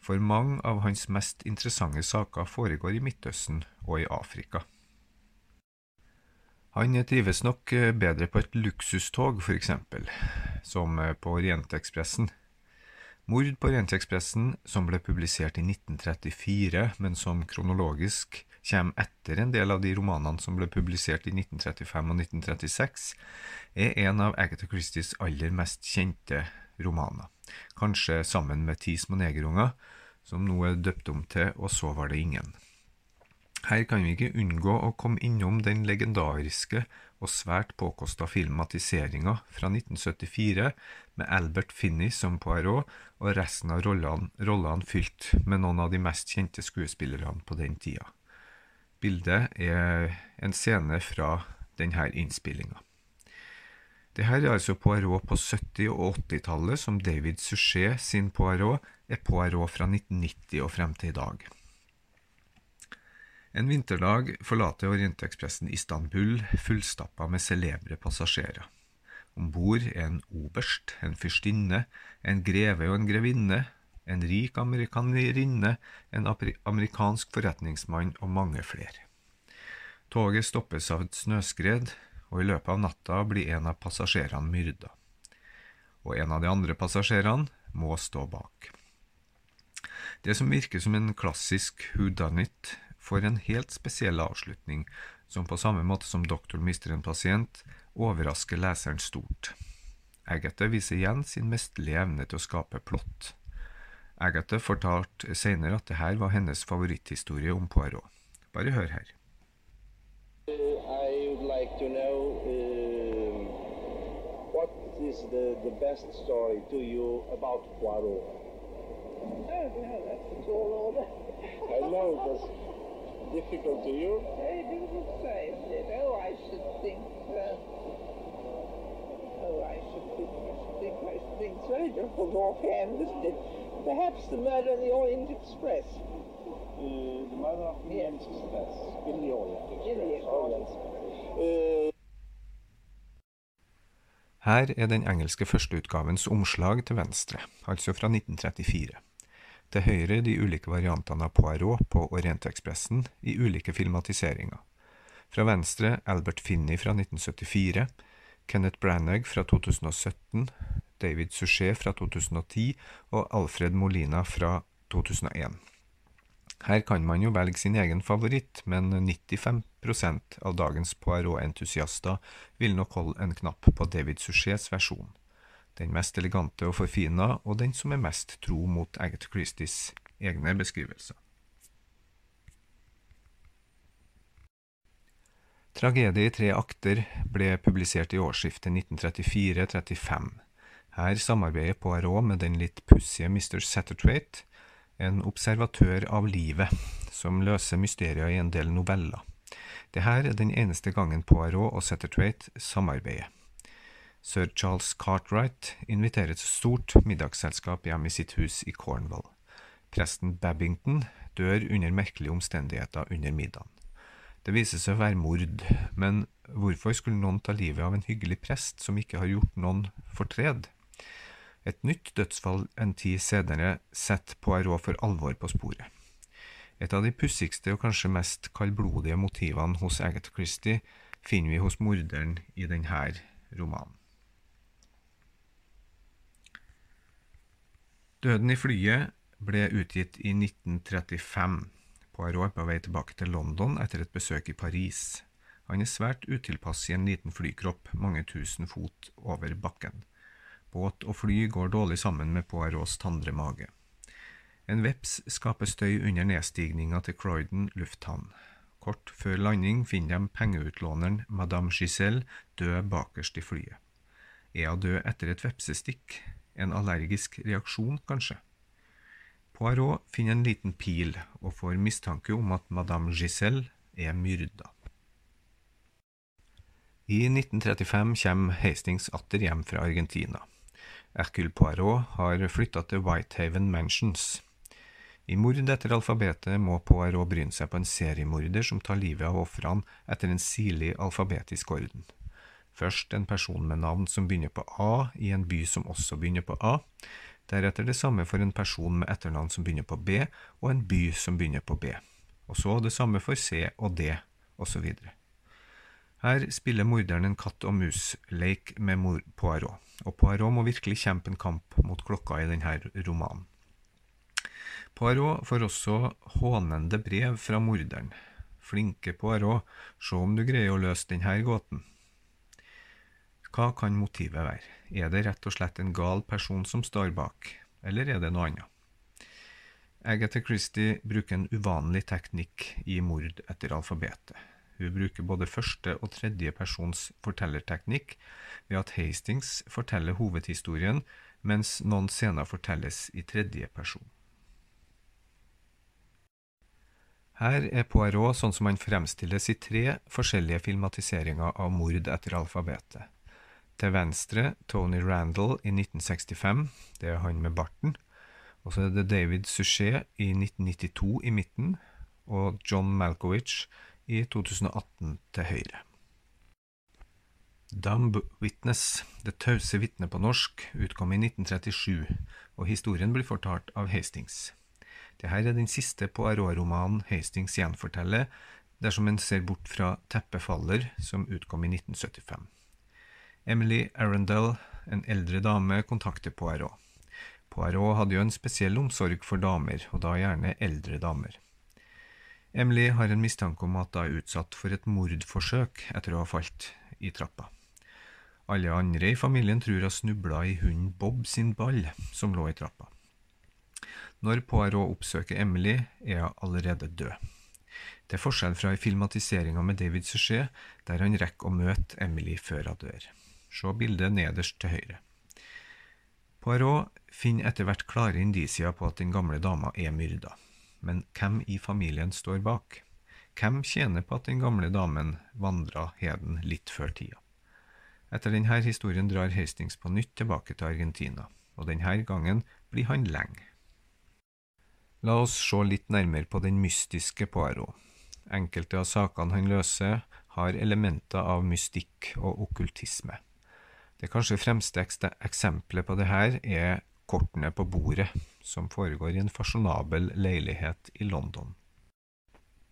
Speaker 1: For mange av hans mest interessante saker foregår i Midtøsten og i Afrika. Han trives nok eh, bedre på et luksustog, for eksempel, som eh, på Orientekspressen. Mord på Orientekspressen, som ble publisert i 1934, men som kronologisk kommer etter en del av de romanene som ble publisert i 1935 og 1936, er en av Agatha Christies aller mest kjente romaner, kanskje sammen med Ti små negerunger, som nå er døpt om til Og så var det ingen. Her kan vi ikke unngå å komme innom den legendariske og svært påkosta filmatiseringa fra 1974 med Albert Finney som Poirot og resten av rollene, rollene fylt med noen av de mest kjente skuespillerne på den tida. Bildet er en scene fra denne innspillinga. Det her er altså Poirot på 70- og 80-tallet, som David Suchet sin Poirot er Poirot fra 1990 og frem til i dag. En vinterdag forlater Orientekspressen Istanbul fullstappa med celebre passasjerer. Om bord er en oberst, en fyrstinne, en greve og en grevinne, en rik amerikanerinne, en amerikansk forretningsmann og mange flere. Toget stoppes av et snøskred, og i løpet av natta blir en av passasjerene myrda. Og en av de andre passasjerene må stå bak. Det som virker som en klassisk whodunit, får en helt spesiell avslutning, som på samme måte som doktoren mister en pasient, overrasker leseren stort. Agatha viser igjen sin mesterlige evne til å skape plott. Agatha fortalte senere at det her var hennes favoritthistorie om Poirot. Bare hør her.
Speaker 2: is the, the best story to you about Poirot? Oh, no, that's all order. I know was difficult to you?
Speaker 3: Very difficult to say, it? Oh, I should think. Uh, oh, I should think. I should think. I should think. It's very difficult offhand, isn't it? Perhaps the murder of the Orient Express.
Speaker 2: Uh, the murder of the Orient yes. Express in the Orient Express.
Speaker 3: In the Orient.
Speaker 2: Uh,
Speaker 1: Her er den engelske førsteutgavens omslag til venstre, altså fra 1934. Til høyre de ulike variantene av Poirot på Orientekspressen i ulike filmatiseringer. Fra venstre Albert Finney fra 1974, Kenneth Branagh fra 2017, David Suchet fra 2010 og Alfred Molina fra 2001. Her kan man jo velge sin egen favoritt, men 95% av dagens Poirot-entusiaster vil nok holde en knapp på David Suchets versjon. Den mest elegante og forfina, og den som er mest tro mot Agatha Christies egne beskrivelser. Tragedie i tre akter ble publisert i årsskiftet 1934-35. Her samarbeider Poirot med den litt pussige Mr. Satterthwaite, en observatør av livet, som løser mysterier i en del noveller. Dette er den eneste gangen Poirot og Satterthwaite samarbeider. Sir Charles Cartwright inviterer et stort middagsselskap hjem i sitt hus i Cornwall. Presten Babington dør under merkelige omstendigheter under middagen. Det viser seg å være mord, men hvorfor skulle noen ta livet av en hyggelig prest som ikke har gjort noen fortred? Et nytt dødsfall en tid senere setter Poirot for alvor på sporet. Et av de pussigste og kanskje mest kaldblodige motivene hos Agatha Christie finner vi hos morderen i denne romanen. Døden i flyet ble utgitt i 1935. Poirot er på vei tilbake til London etter et besøk i Paris. Han er svært utilpass i en liten flykropp mange tusen fot over bakken. Båt og fly går dårlig sammen med Poirots tandre mage. En veps skaper støy under nedstigninga til Croydon lufthavn. Kort før landing finner de pengeutlåneren Madame Giselle død bakerst i flyet. Er hun død etter et vepsestikk? En allergisk reaksjon, kanskje? Poirot finner en liten pil og får mistanke om at madame Giselle er myrda. I 1935 kommer Hastings atter hjem fra Argentina. Hercule Poirot har flytta til Whitehaven Mansions. I mord etter alfabetet må Poirot bryne seg på en seriemorder som tar livet av ofrene etter en sirlig alfabetisk orden. Først en person med navn som begynner på A i en by som også begynner på A, Deretter det samme for en person med etternavn som begynner på B, og en by som begynner på B. Og så det samme for C og D, osv. Her spiller morderen en katt og mus-leik med Poirot, og Poirot må virkelig kjempe en kamp mot klokka i denne romanen. Poirot får også hånende brev fra morderen. Flinke Poirot, se om du greier å løse denne gåten. Hva kan motivet være? Er det rett og slett en gal person som står bak, eller er det noe annet? Agatha Christie bruker en uvanlig teknikk i mord etter alfabetet. Hun bruker både første og tredje persons fortellerteknikk ved at Hastings forteller hovedhistorien, mens noen scener fortelles i tredje person. Her er Poirot sånn som han fremstilles i tre forskjellige filmatiseringer av mord etter alfabetet. Til venstre Tony Randall i 1965, det er han med barten. Og så er det David Suchet i 1992 i midten, og John Malkowicz i 2018 til høyre. Dumb Witness, Det tause vitne på norsk, utkom i 1937, og historien blir fortalt av Hastings. Dette er den siste Poirot-romanen Hastings gjenforteller, dersom en ser bort fra Teppefaller, som utkom i 1975. Emily Arendal, en eldre dame, kontakter Poirot. Poirot hadde jo en spesiell omsorg for damer, og da gjerne eldre damer. Emily har en mistanke om at hun er utsatt for et mordforsøk etter å ha falt i trappa. Alle andre i familien tror hun snubla i hunden Bob sin ball, som lå i trappa. Når Poirot oppsøker Emily, er hun allerede død. Det er forskjell fra i filmatiseringa med David Suchet, der han rekker å møte Emily før hun dør. Se bildet nederst til høyre. Poirot finner etter hvert klare indisier på at den gamle dama er myrda. Men hvem i familien står bak? Hvem tjener på at den gamle damen vandra heden litt før tida? Etter denne historien drar Hastings på nytt tilbake til Argentina, og denne gangen blir han lenge. La oss se litt nærmere på den mystiske Poirot. Enkelte av sakene han løser, har elementer av mystikk og okkultisme. Det kanskje fremste eksempelet på dette er Kortene på bordet, som foregår i en fasjonabel leilighet i London.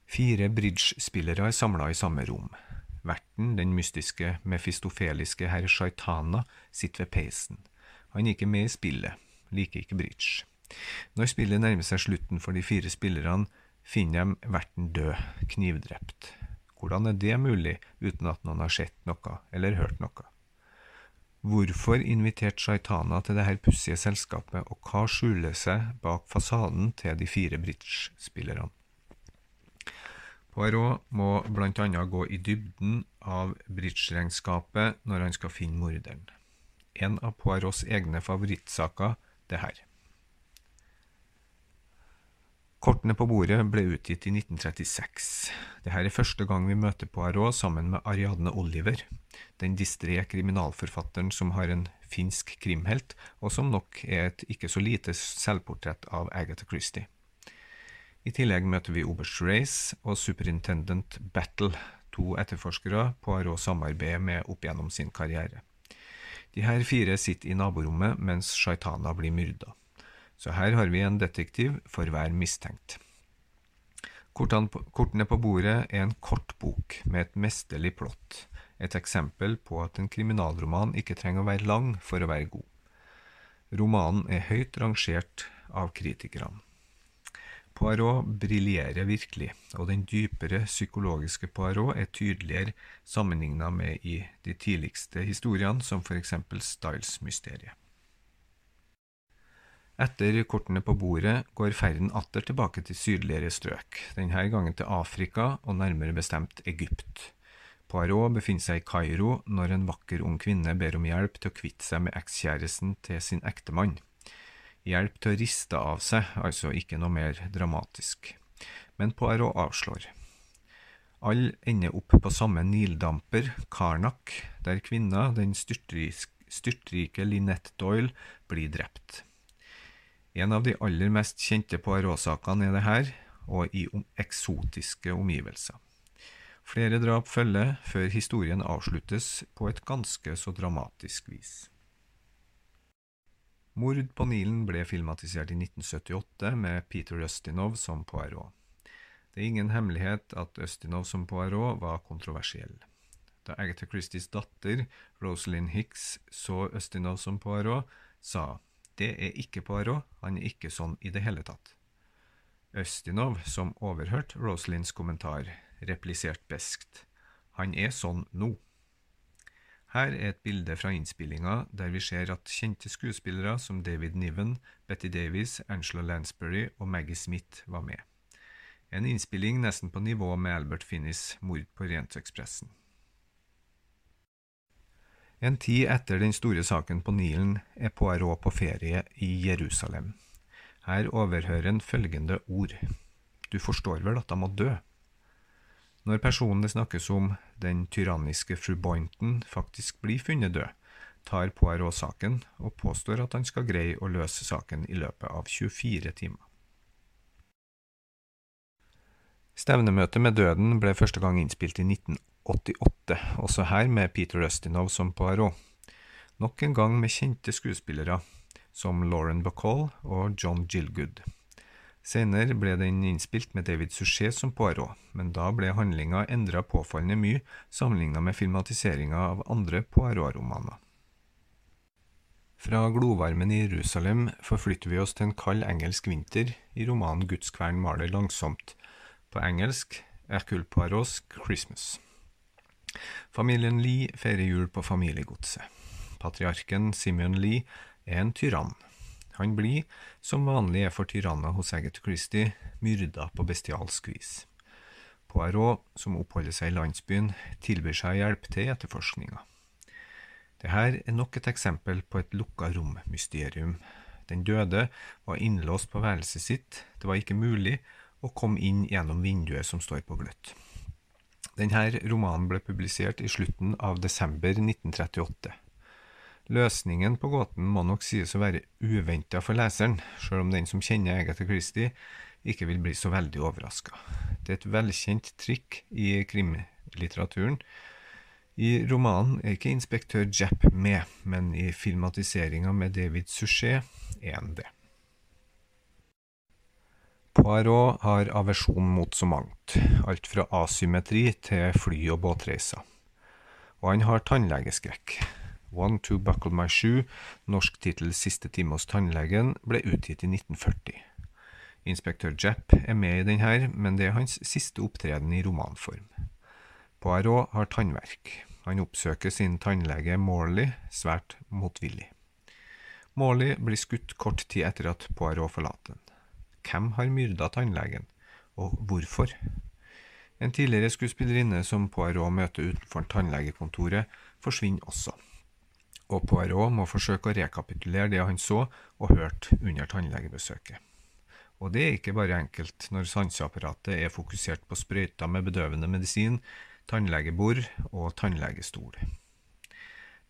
Speaker 1: Fire bridgespillere er samla i samme rom. Verten, den mystiske mefistofeliske herr Shaitana, sitter ved peisen. Han er ikke med i spillet, liker ikke bridge. Når spillet nærmer seg slutten for de fire spillerne, finner de verten død, knivdrept. Hvordan er det mulig uten at noen har sett noe eller hørt noe? Hvorfor inviterte Shaitana til dette pussige selskapet, og hva skjuler seg bak fasaden til de fire bridge-spillerne? Poirot må bl.a. gå i dybden av bridge-regnskapet når han skal finne morderen. En av Poirots egne favorittsaker, det her. Kortene på bordet ble utgitt i 1936. Dette er første gang vi møter Poirot sammen med Ariadne Oliver, den distré kriminalforfatteren som har en finsk krimhelt, og som nok er et ikke så lite selvportrett av Agatha Christie. I tillegg møter vi oberst Race og superintendent Battle, to etterforskere Poirot samarbeider med opp gjennom sin karriere. De her fire sitter i naborommet mens Shaitana blir myrda. Så her har vi en detektiv for hver mistenkt. Kortene på bordet er en kort bok med et mesterlig plott, et eksempel på at en kriminalroman ikke trenger å være lang for å være god. Romanen er høyt rangert av kritikerne. Poirot briljerer virkelig, og den dypere psykologiske Poirot er tydeligere sammenlignet med i de tidligste historiene, som for eksempel Styles-mysteriet. Etter kortene på bordet går ferden atter tilbake til sydligere strøk, denne gangen til Afrika og nærmere bestemt Egypt. Poirot befinner seg i Kairo når en vakker ung kvinne ber om hjelp til å kvitte seg med ekskjæresten til sin ektemann. Hjelp til å riste av seg, altså ikke noe mer dramatisk. Men Poirot avslår. Alle ender opp på samme nildamper, Karnak, der kvinna, den styrtrike Linette Doyle, blir drept. En av de aller mest kjente Poirot-sakene er det her, og i eksotiske omgivelser. Flere drap følger før historien avsluttes på et ganske så dramatisk vis. Mord på Nilen ble filmatisert i 1978 med Peter Ustinov som Poirot. Det er ingen hemmelighet at Ustinov som Poirot var kontroversiell. Da Agatha Christies datter, Rosalind Hicks, så Ustinov som Poirot, sa det er ikke Poirot, han er ikke sånn i det hele tatt. Østinov, som overhørte Rosalinds kommentar, repliserte beskt. Han er sånn nå. Her er et bilde fra innspillinga der vi ser at kjente skuespillere som David Niven, Betty Davies, Angela Lansbury og Maggie Smith var med. En innspilling nesten på nivå med Albert Finnis mord på Orientekspressen. En tid etter den store saken på Nilen er Poirot på ferie i Jerusalem. Her overhører en følgende ord. Du forstår vel at han må dø? Når personen det snakkes om, den tyranniske fru Boynton, faktisk blir funnet død, tar Poirot saken og påstår at han skal greie å løse saken i løpet av 24 timer. Stevnemøtet med døden ble første gang innspilt i 1980. 88, også her med Peter Rustinov som Poirot. Nok en gang med kjente skuespillere, som Lauren Bacall og John Gilgood. Senere ble den innspilt med David Suchet som Poirot, men da ble handlinga endra påfallende mye sammenligna med filmatiseringa av andre Poirot-romaner. Fra glovarmen i Jerusalem forflytter vi oss til en kald engelsk vinter i romanen Gudskvern maler langsomt, på engelsk Hercule Poirots Christmas. Familien Lie feirer jul på familiegodset. Patriarken Simeon Lie er en tyrann. Han blir, som vanlig er for tyranner hos Agatha Christie, myrda på bestialsk vis. Poirot, som oppholder seg i landsbyen, tilbyr seg hjelp til etterforskninga. Dette er nok et eksempel på et lukka rom-mysterium. Den døde var innlåst på værelset sitt, det var ikke mulig å komme inn gjennom vinduet som står på gløtt. Denne romanen ble publisert i slutten av desember 1938. Løsningen på gåten må nok sies å være uventa for leseren, sjøl om den som kjenner Agatha Christie, ikke vil bli så veldig overraska. Det er et velkjent trikk i krimlitteraturen. I romanen er ikke inspektør Japp med, men i filmatiseringa med David Suchet er han det. Poirot har aversjon mot så mangt, alt fra asymmetri til fly- og båtreiser. Og han har tannlegeskrekk. One to Buckle My Shoe, norsk tittel Siste time hos tannlegen, ble utgitt i 1940. Inspektør Jepp er med i denne, men det er hans siste opptreden i romanform. Poirot har tannverk. Han oppsøker sin tannlege Morley svært motvillig. Morley blir skutt kort tid etter at Poirot forlater den. Hvem har myrda tannlegen, og hvorfor? En tidligere skuespillerinne som Poirot møter utenfor tannlegekontoret, forsvinner også. Og Poirot må forsøke å rekapitulere det han så og hørte under tannlegebesøket. Og det er ikke bare enkelt når sanseapparatet er fokusert på sprøyter med bedøvende medisin, tannlegebord og tannlegestol.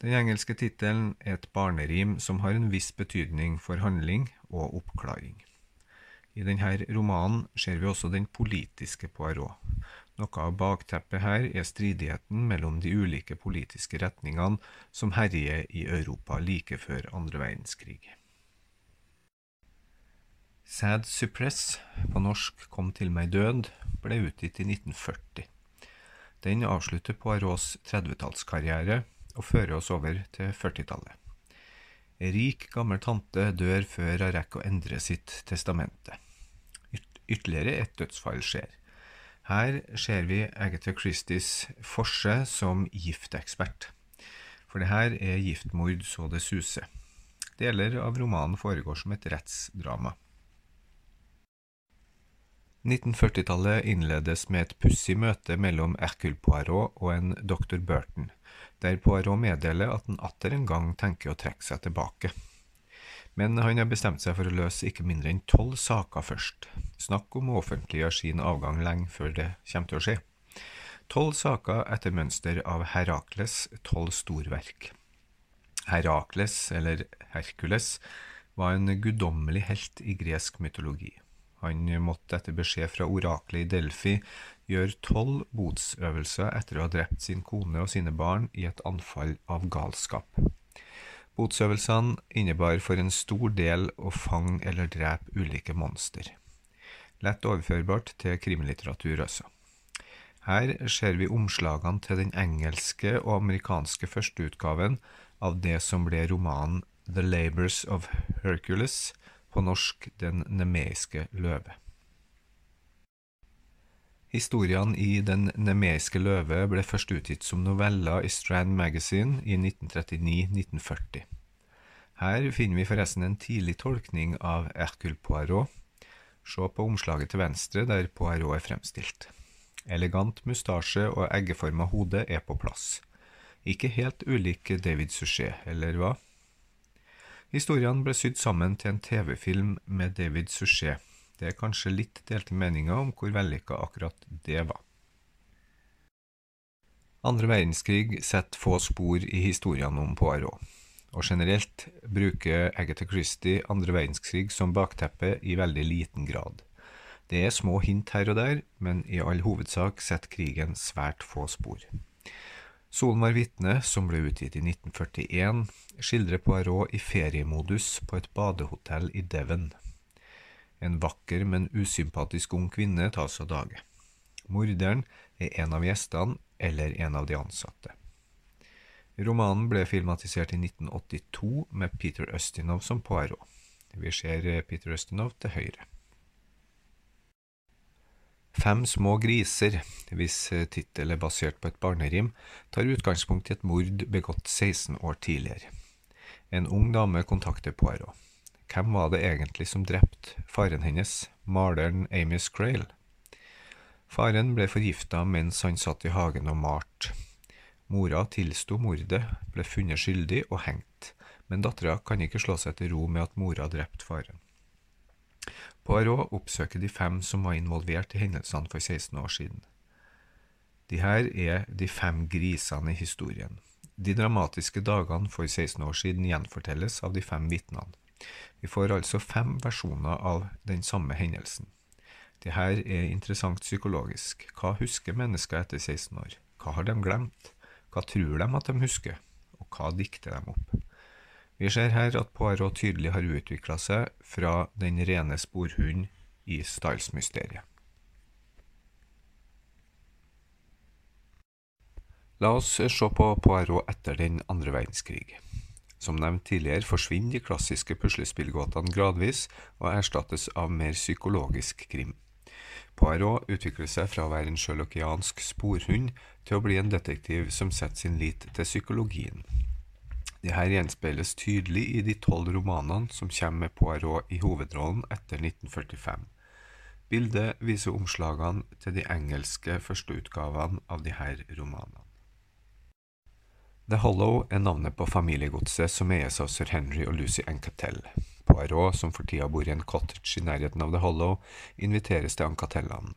Speaker 1: Den engelske tittelen er et barnerim som har en viss betydning for handling og oppklaring. I denne romanen ser vi også den politiske Poirot. Noe av bakteppet her er stridigheten mellom de ulike politiske retningene som herjer i Europa like før andre verdenskrig. Sad Suppress, på norsk Kom til meg død, ble utgitt i 1940. Den avslutter Poirots 30-tallskarriere og fører oss over til 40-tallet. Ei rik, gammel tante dør før hun rekker å endre sitt testamente ytterligere et dødsfall skjer. Her ser vi Agatha Christies forse som giftekspert. For det her er giftmord så det suser. Deler av romanen foregår som et rettsdrama. 1940-tallet innledes med et pussig møte mellom Hercule Poirot og en dr. Burton, der Poirot meddeler at han atter en gang tenker å trekke seg tilbake. Men han har bestemt seg for å løse ikke mindre enn tolv saker først. Snakk om å offentliggjøre sin avgang lenge før det kommer til å skje. Tolv saker etter mønster av Herakles tolv storverk. Herakles, eller Herkules, var en guddommelig helt i gresk mytologi. Han måtte etter beskjed fra oraklet i Delfi gjøre tolv botsøvelser etter å ha drept sin kone og sine barn i et anfall av galskap. Botsøvelsene innebar for en stor del å fange eller drepe ulike monster. Lett overførbart til krimlitteratur også. Her ser vi omslagene til den engelske og amerikanske førsteutgaven av det som ble romanen The Labours of Hercules, på norsk Den nemeiske løve. Historiene i Den nemeiske løve ble først utgitt som noveller i Strand Magazine i 1939–1940. Her finner vi forresten en tidlig tolkning av Hercule Poirot. Se på omslaget til venstre, der Poirot er fremstilt. Elegant mustasje og eggeforma hode er på plass. Ikke helt ulik David Suchet, eller hva? Historiene ble sydd sammen til en TV-film med David Suchet, det er kanskje litt delte meninger om hvor vellykka akkurat det var. Andre verdenskrig setter få spor i historiene om Poirot, og generelt bruker Agatha Christie andre verdenskrig som bakteppe i veldig liten grad. Det er små hint her og der, men i all hovedsak setter krigen svært få spor. Solen var vitne, som ble utgitt i 1941, skildrer Poirot i feriemodus på et badehotell i Devon. En vakker, men usympatisk ung kvinne tas av dage. Morderen er en av gjestene eller en av de ansatte. Romanen ble filmatisert i 1982 med Peter Ustinov som Poirot. Vi ser Peter Ustinov til høyre. Fem små griser, hvis tittel er basert på et barnerim, tar utgangspunkt i et mord begått 16 år tidligere. En ung dame kontakter Poirot. Hvem var det egentlig som drepte faren hennes, maleren Amy Scrail? Faren ble forgifta mens han satt i hagen og malte. Mora tilsto mordet, ble funnet skyldig og hengt, men dattera kan ikke slå seg til ro med at mora drepte faren. Poirot oppsøker de fem som var involvert i hendelsene for 16 år siden. De her er de fem grisene i historien. De dramatiske dagene for 16 år siden gjenfortelles av de fem vitnene. Vi får altså fem versjoner av den samme hendelsen. Det her er interessant psykologisk. Hva husker mennesker etter 16 år? Hva har de glemt? Hva tror de at de husker? Og hva dikter de opp? Vi ser her at Poirot tydelig har utvikla seg fra den rene sporhund i Styles-mysteriet. La oss se på Poirot etter den andre verdenskrig. Som nevnt tidligere forsvinner de klassiske puslespillgåtene gradvis og erstattes av mer psykologisk krim. Poirot utvikler seg fra å være en sjølokiansk sporhund til å bli en detektiv som setter sin lit til psykologien. Dette gjenspeiles tydelig i de tolv romanene som kommer med Poirot i hovedrollen etter 1945. Bildet viser omslagene til de engelske førsteutgavene av disse romanene. The Hollow er navnet på familiegodset som eies av sir Henry og Lucy Ancatel. Poirot, som for tida bor i en cottage i nærheten av The Hollow, inviteres til Ancatellene.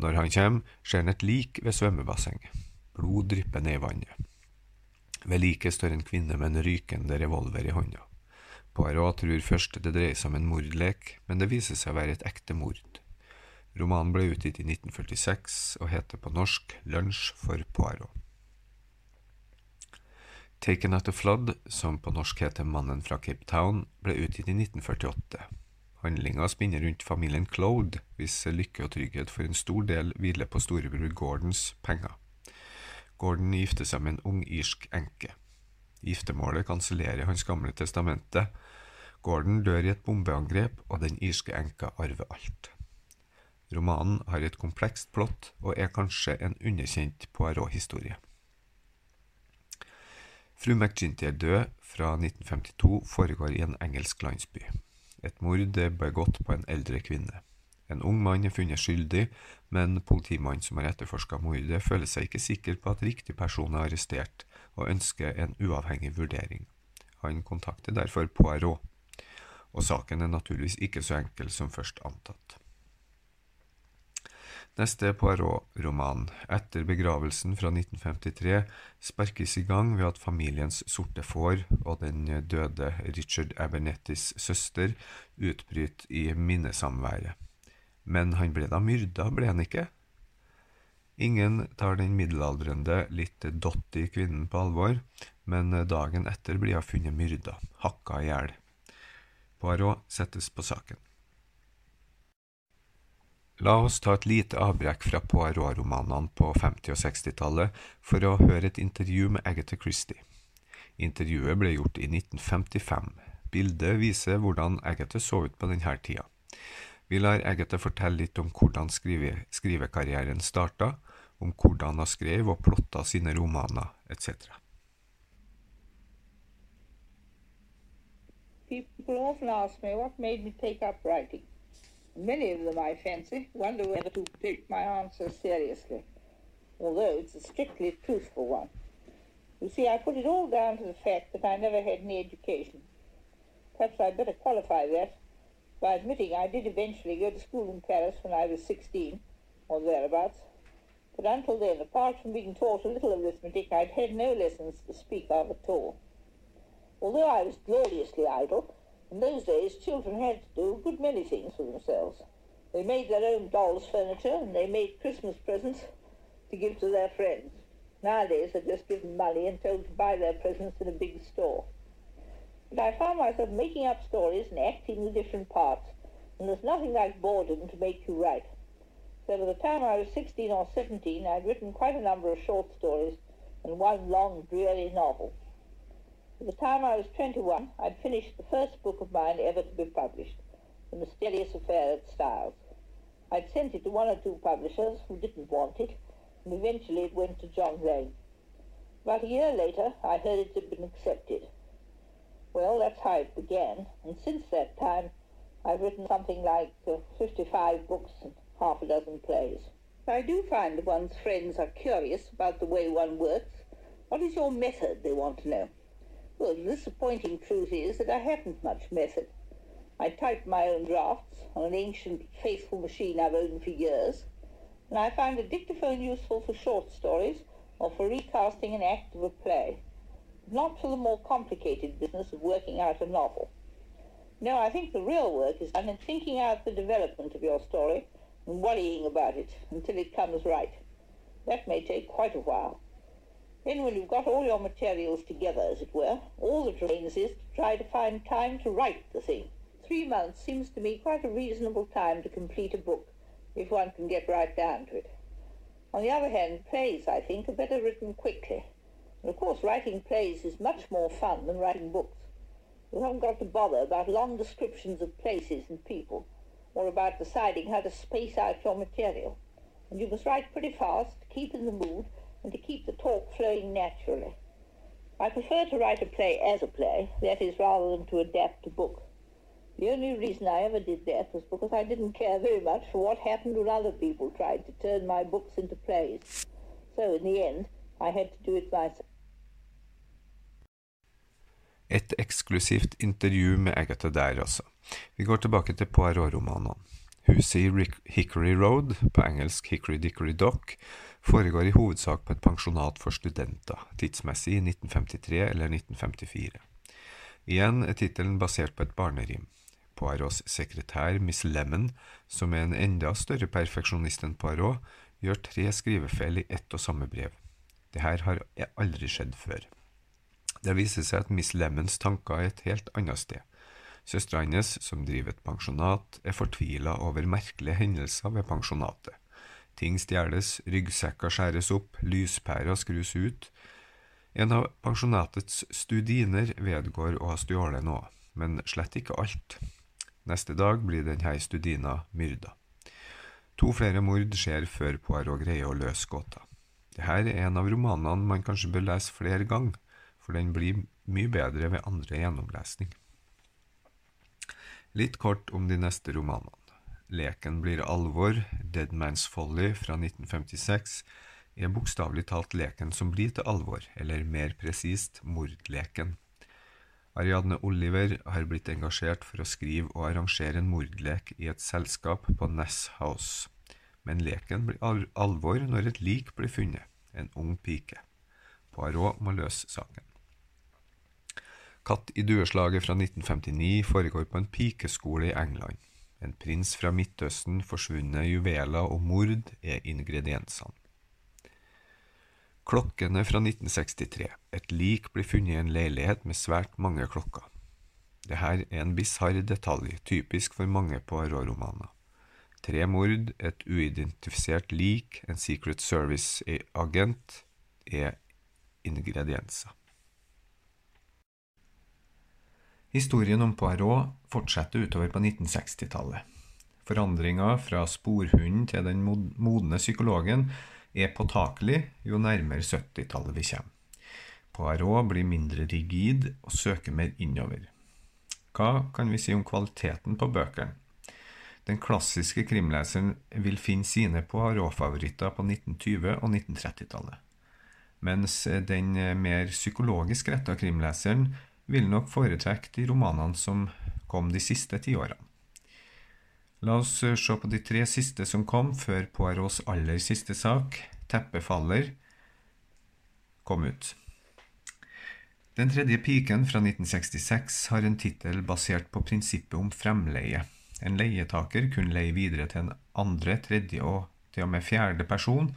Speaker 1: Når han kommer, ser han et lik ved svømmebassenget. Blod drypper ned i vannet. Ved liket står en kvinne med en rykende revolver i hånda. Poirot tror først det dreier seg om en mordlek, men det viser seg å være et ekte mord. Romanen ble utgitt i 1946 og heter på norsk Lunsj for Poirot. Taken At A Flood, som på norsk heter Mannen fra Cape Town, ble utgitt i 1948. Handlinga spinner rundt familien Clode, hvis lykke og trygghet for en stor del hviler på storebror Gordons penger. Gordon gifter seg med en ung irsk enke. Giftermålet kansellerer hans gamle testamente. Gordon dør i et bombeangrep, og den irske enka arver alt. Romanen har et komplekst plott og er kanskje en underkjent Poirot-historie. Fru McGinty er død fra 1952 foregår i en engelsk landsby. Et mord er begått på en eldre kvinne. En ung mann er funnet skyldig, men politimannen som har etterforska mordet, føler seg ikke sikker på at riktig person er arrestert, og ønsker en uavhengig vurdering. Han kontakter derfor Poirot, og saken er naturligvis ikke så enkel som først antatt. Neste Poirot-roman, etter begravelsen fra 1953, sparkes i gang ved at familiens sorte får og den døde Richard Abernettis søster utbryter i minnesamværet. Men han ble da myrda, ble han ikke? Ingen tar den middelaldrende, litt dotty kvinnen på alvor, men dagen etter blir hun funnet myrda, hakka i hjel. Poirot settes på saken. La oss ta et lite avbrekk fra Poirot-romanene på 50- og 60-tallet for å høre et intervju med Agatha Christie. Intervjuet ble gjort i 1955. Bildet viser hvordan Agatha så ut på denne tida. Vi lar Agatha fortelle litt om hvordan skrive, skrivekarrieren starta, om hvordan hun skrev og plotta sine romaner, etc.
Speaker 3: People often ask me what made me take up writing. Many of them, I fancy, wonder whether to take my answer seriously, although it's a strictly truthful one. You see, I put it all down to the fact that I never had any education. Perhaps I'd better qualify that by admitting I did eventually go to school in Paris when I was 16, or thereabouts. But until then, apart from being taught a little arithmetic, I'd had no lessons to speak of at all. Although I was gloriously idle, in those days, children had to do a good many things for themselves. They made their own dolls' furniture, and they made Christmas presents to give to their friends. Nowadays, they're just given money and told to buy their presents in a big store. But I found myself making up stories and acting the different parts, and there's nothing like boredom to make you write. So by the time I was 16 or 17, I'd written quite a number of short stories and one long, dreary novel. By the time I was 21, I'd finished the first book of mine ever to be published, The Mysterious Affair at Styles. I'd sent it to one or two publishers who didn't want it, and eventually it went to John Lane. About a year later, I heard it had been accepted. Well, that's how it began, and since that time, I've written something like uh, 55 books and half a dozen plays. I do find that one's friends are curious about the way one works. What is your method, they want to know. Well, the disappointing truth is that I haven't much method. I type my own drafts on an ancient, faithful machine I've owned for years, and I find a dictaphone useful for short stories or for recasting an act of a play, not for the more complicated business of working out a novel. No, I think the real work is done in thinking out the development of your story and worrying about it until it comes right. That may take quite a while. Then when you've got all your materials together, as it were, all that remains is to try to find time to write the thing. Three months seems to me quite a reasonable time to complete a book, if one can get right down to it. On the other hand, plays, I think, are better written quickly. And of course, writing plays is much more fun than writing books. You haven't got to bother about long descriptions of places and people, or about deciding how to space out your material. And you must write pretty fast, keep in the mood, and to keep the talk flowing naturally. I prefer to write a play as a play, that is, rather than to adapt a book. The only reason I ever did that was because I didn't care very much for what happened when other people tried to turn my books into plays. So, in the end, I had to do it myself.
Speaker 1: Et eksklusivt intervju med Agatha der, altså. Vi går tilbake til Poirot-romanene. Huset i Hickory Road, på engelsk Hickory Dickory Dock, foregår i hovedsak på et pensjonat for studenter, tidsmessig i 1953 eller 1954. Igjen er tittelen basert på et barnerim. Poirots sekretær, Miss Lemon, som er en enda større perfeksjonist enn Poirot, gjør tre skrivefeil i ett og samme brev. Dette har aldri skjedd før. Det viser seg at Miss Lemons tanker er et helt annet sted. Søstera hennes, som driver et pensjonat, er fortvila over merkelige hendelser ved pensjonatet. Ting stjeles, ryggsekker skjæres opp, lyspærer skrus ut. En av pensjonatets studiner vedgår å ha stjålet noe, men slett ikke alt. Neste dag blir denne studina myrda. To flere mord skjer før Poirot greier å løse gåta. Dette er en av romanene man kanskje bør lese flere ganger, for den blir mye bedre ved andre gjennomlesning. Litt kort om de neste romanene. Leken blir alvor, Dead Man's Folly fra 1956, er bokstavelig talt leken som blir til alvor, eller mer presist mordleken. Ariadne Oliver har blitt engasjert for å skrive og arrangere en mordlek i et selskap på Ness House, men leken blir alvor når et lik blir funnet, en ung pike. Poirot må løse saken. Katt i dueslaget fra 1959 foregår på en pikeskole i England. En prins fra Midtøsten, forsvunne juveler og mord er ingrediensene. Klokkene fra 1963. Et lik blir funnet i en leilighet med svært mange klokker. Dette er en bisarr detalj, typisk for mange Poirot-romaner. Tre mord, et uidentifisert lik, en Secret Service-agent er ingredienser. Historien om Poirot fortsetter utover på 1960-tallet. Forandringa fra sporhunden til den modne psykologen er påtakelig jo nærmere 70-tallet vi kommer. Poirot blir mindre rigid og søker mer innover. Hva kan vi si om kvaliteten på bøkene? Den klassiske krimleseren vil finne sine Poirot-favoritter på 1920- og 1930-tallet, mens den mer psykologisk retta krimleseren vil nok foretrekke de romanene som kom de siste tiårene. La oss eh, se på de tre siste som kom før Poirots aller siste sak, 'Teppefaller', kom ut. Den tredje piken fra 1966 har en tittel basert på prinsippet om fremleie. En leietaker kunne leie videre til en andre, tredje og til og med fjerde person,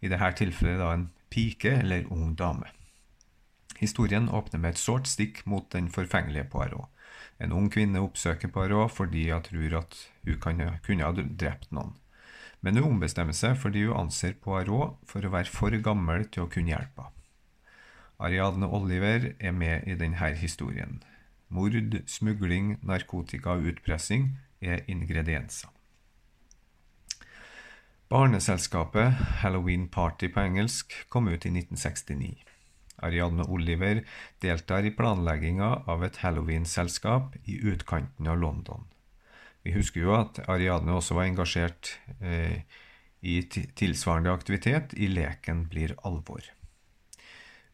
Speaker 1: i dette tilfellet da en pike eller ung dame. Historien åpner med et sårt stikk mot den forfengelige Poirot. En ung kvinne oppsøker Poirot fordi hun tror at hun kan, kunne ha drept noen. Men hun ombestemmer seg fordi hun anser Poirot for å være for gammel til å kunne hjelpe henne. Ariadne Oliver er med i denne historien. Mord, smugling, narkotika og utpressing er ingredienser. Barneselskapet Halloween Party på engelsk kom ut i 1969. Ariadne Oliver deltar i planlegginga av et halloween-selskap i utkanten av London. Vi husker jo at Ariadne også var engasjert eh, i tilsvarende aktivitet i Leken blir alvor.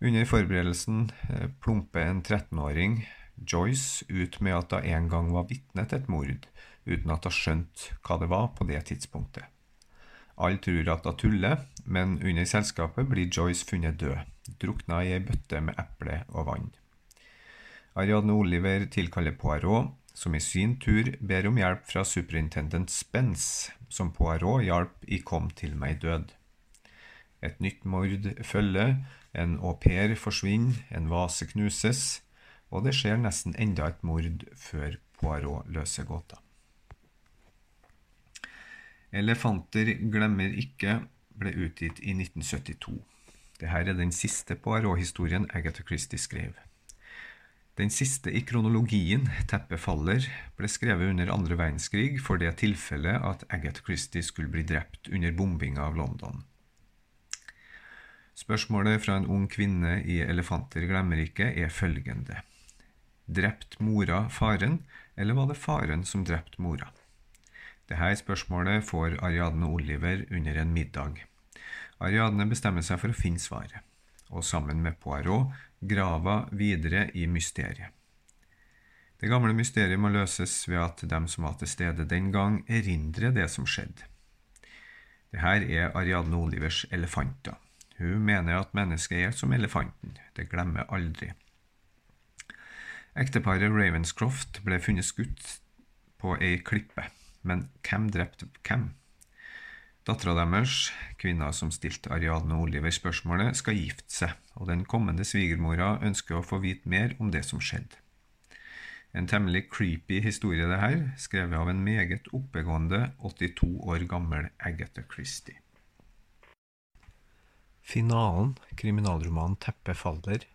Speaker 1: Under forberedelsen eh, plumper en 13-åring, Joyce, ut med at hun en gang var vitne til et mord, uten at hun skjønte hva det var på det tidspunktet. Alle tror at hun tuller, men under selskapet blir Joyce funnet død drukna i ei bøtte med eple og vann. Ariadne Oliver tilkaller Poirot, som i sin tur ber om hjelp fra superintendent Spence, som Poirot hjalp i Kom til meg død. Et nytt mord følger, en au pair forsvinner, en vase knuses, og det skjer nesten enda et mord før Poirot løser gåta. Elefanter glemmer ikke ble utgitt i 1972. Dette er den siste Poirot-historien Agatha Christie skrev. Den siste i kronologien, 'Teppet faller', ble skrevet under andre verdenskrig for det tilfellet at Agatha Christie skulle bli drept under bombinga av London. Spørsmålet fra en ung kvinne i Elefanter glemmer ikke er følgende. Drept mora faren, eller var det faren som drepte mora? Dette spørsmålet får Ariadne Oliver under en middag. Ariadne bestemmer seg for å finne svaret, og sammen med Poirot grava videre i mysteriet. Det gamle mysteriet må løses ved at dem som var til stede den gang, erindrer det som skjedde. Dette er Ariadne Olivers elefanter. Hun mener at mennesket er som elefanten, det glemmer aldri. Ekteparet Ravenscroft ble funnet skutt på ei klippe, men hvem drepte hvem? Dattera deres, kvinna som stilte Ariadne Oliver spørsmålet, skal gifte seg, og den kommende svigermora ønsker å få vite mer om det som skjedde. En temmelig creepy historie, det her, skrevet av en meget oppegående 82 år gammel Agatha Christie. Finalen, kriminalromanen 'Teppet faller',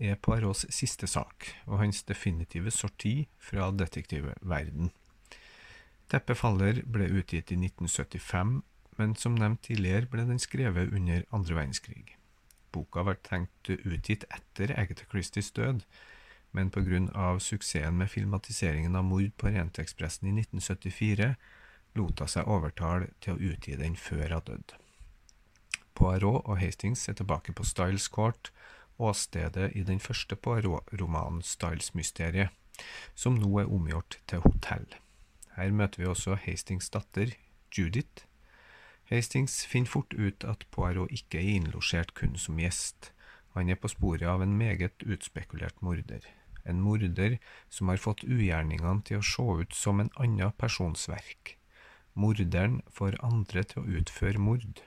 Speaker 1: er Poirots siste sak, og hans definitive sorti fra detektivverden. 'Teppet faller' ble utgitt i 1975 men som nevnt tidligere ble den skrevet under andre verdenskrig. Boka var tenkt utgitt etter Agatha Christies død, men pga. suksessen med filmatiseringen av mord på Orientekspressen i 1974 lot hun seg overtale til å utgi den før hun døde. Poirot og Hastings er tilbake på Styles Court, åstedet i den første Poirot-romanen Styles-mysteriet, som nå er omgjort til hotell. Her møter vi også Hastings datter, Judith, Hastings finner fort ut at Poirot ikke er innlosjert kun som gjest. Han er på sporet av en meget utspekulert morder. En morder som har fått ugjerningene til å se ut som en annen persons verk. Morderen får andre til å utføre mord.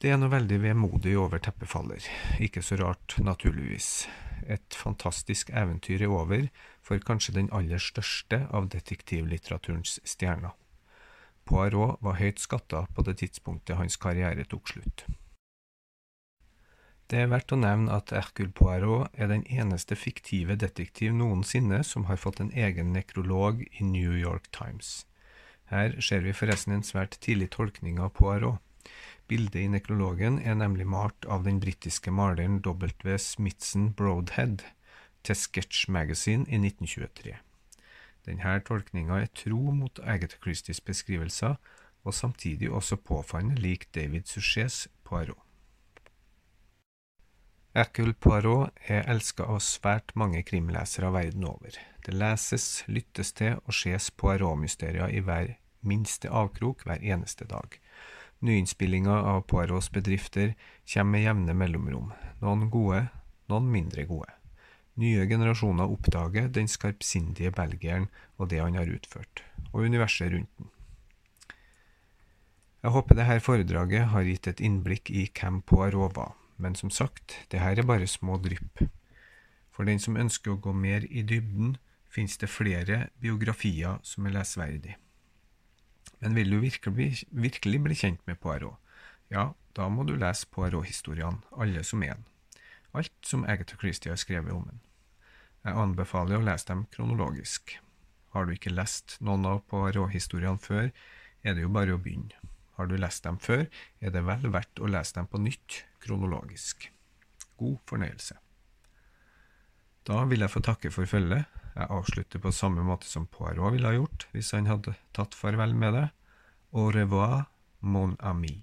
Speaker 1: Det er noe veldig vemodig over teppefaller. Ikke så rart, naturligvis. Et fantastisk eventyr er over for kanskje den aller største av detektivlitteraturens stjerner. Poirot var høyt skatta på det tidspunktet hans karriere tok slutt. Det er verdt å nevne at Hercule Poirot er den eneste fiktive detektiv noensinne som har fått en egen nekrolog i New York Times. Her ser vi forresten en svært tidlig tolkning av Poirot. Bildet i nekrologen er nemlig malt av den britiske maleren W. Smithson Broadhead til Sketch Magazine i 1923. Denne tolkninga er tro mot Agatha Christies beskrivelser, og samtidig også påfallende lik David Suchets Poirot. Hercule Poirot er elska av svært mange krimlesere verden over. Det leses, lyttes til og ses Poirot-mysterier i hver minste avkrok hver eneste dag. Nyinnspillinger av Poirots bedrifter kommer med jevne mellomrom, noen gode, noen mindre gode. Nye generasjoner oppdager den skarpsindige belgieren og det han har utført, og universet rundt den. Jeg håper dette foredraget har gitt et innblikk i hvem Poirot var, men som sagt, det her er bare små drypp. For den som ønsker å gå mer i dybden, finnes det flere biografier som er lesverdig. Men vil du virkelig, virkelig bli kjent med Poirot, ja, da må du lese Poirot-historiene, alle som én. Alt som Agatha Christie har skrevet om den. Jeg anbefaler å lese dem kronologisk. Har du ikke lest noen av Poirot-historiene før, er det jo bare å begynne. Har du lest dem før, er det vel verdt å lese dem på nytt, kronologisk. God fornøyelse. Da vil jeg få takke for følget. Jeg avslutter på samme måte som Poirot ville ha gjort hvis han hadde tatt farvel med det. Au revoir, mon ami.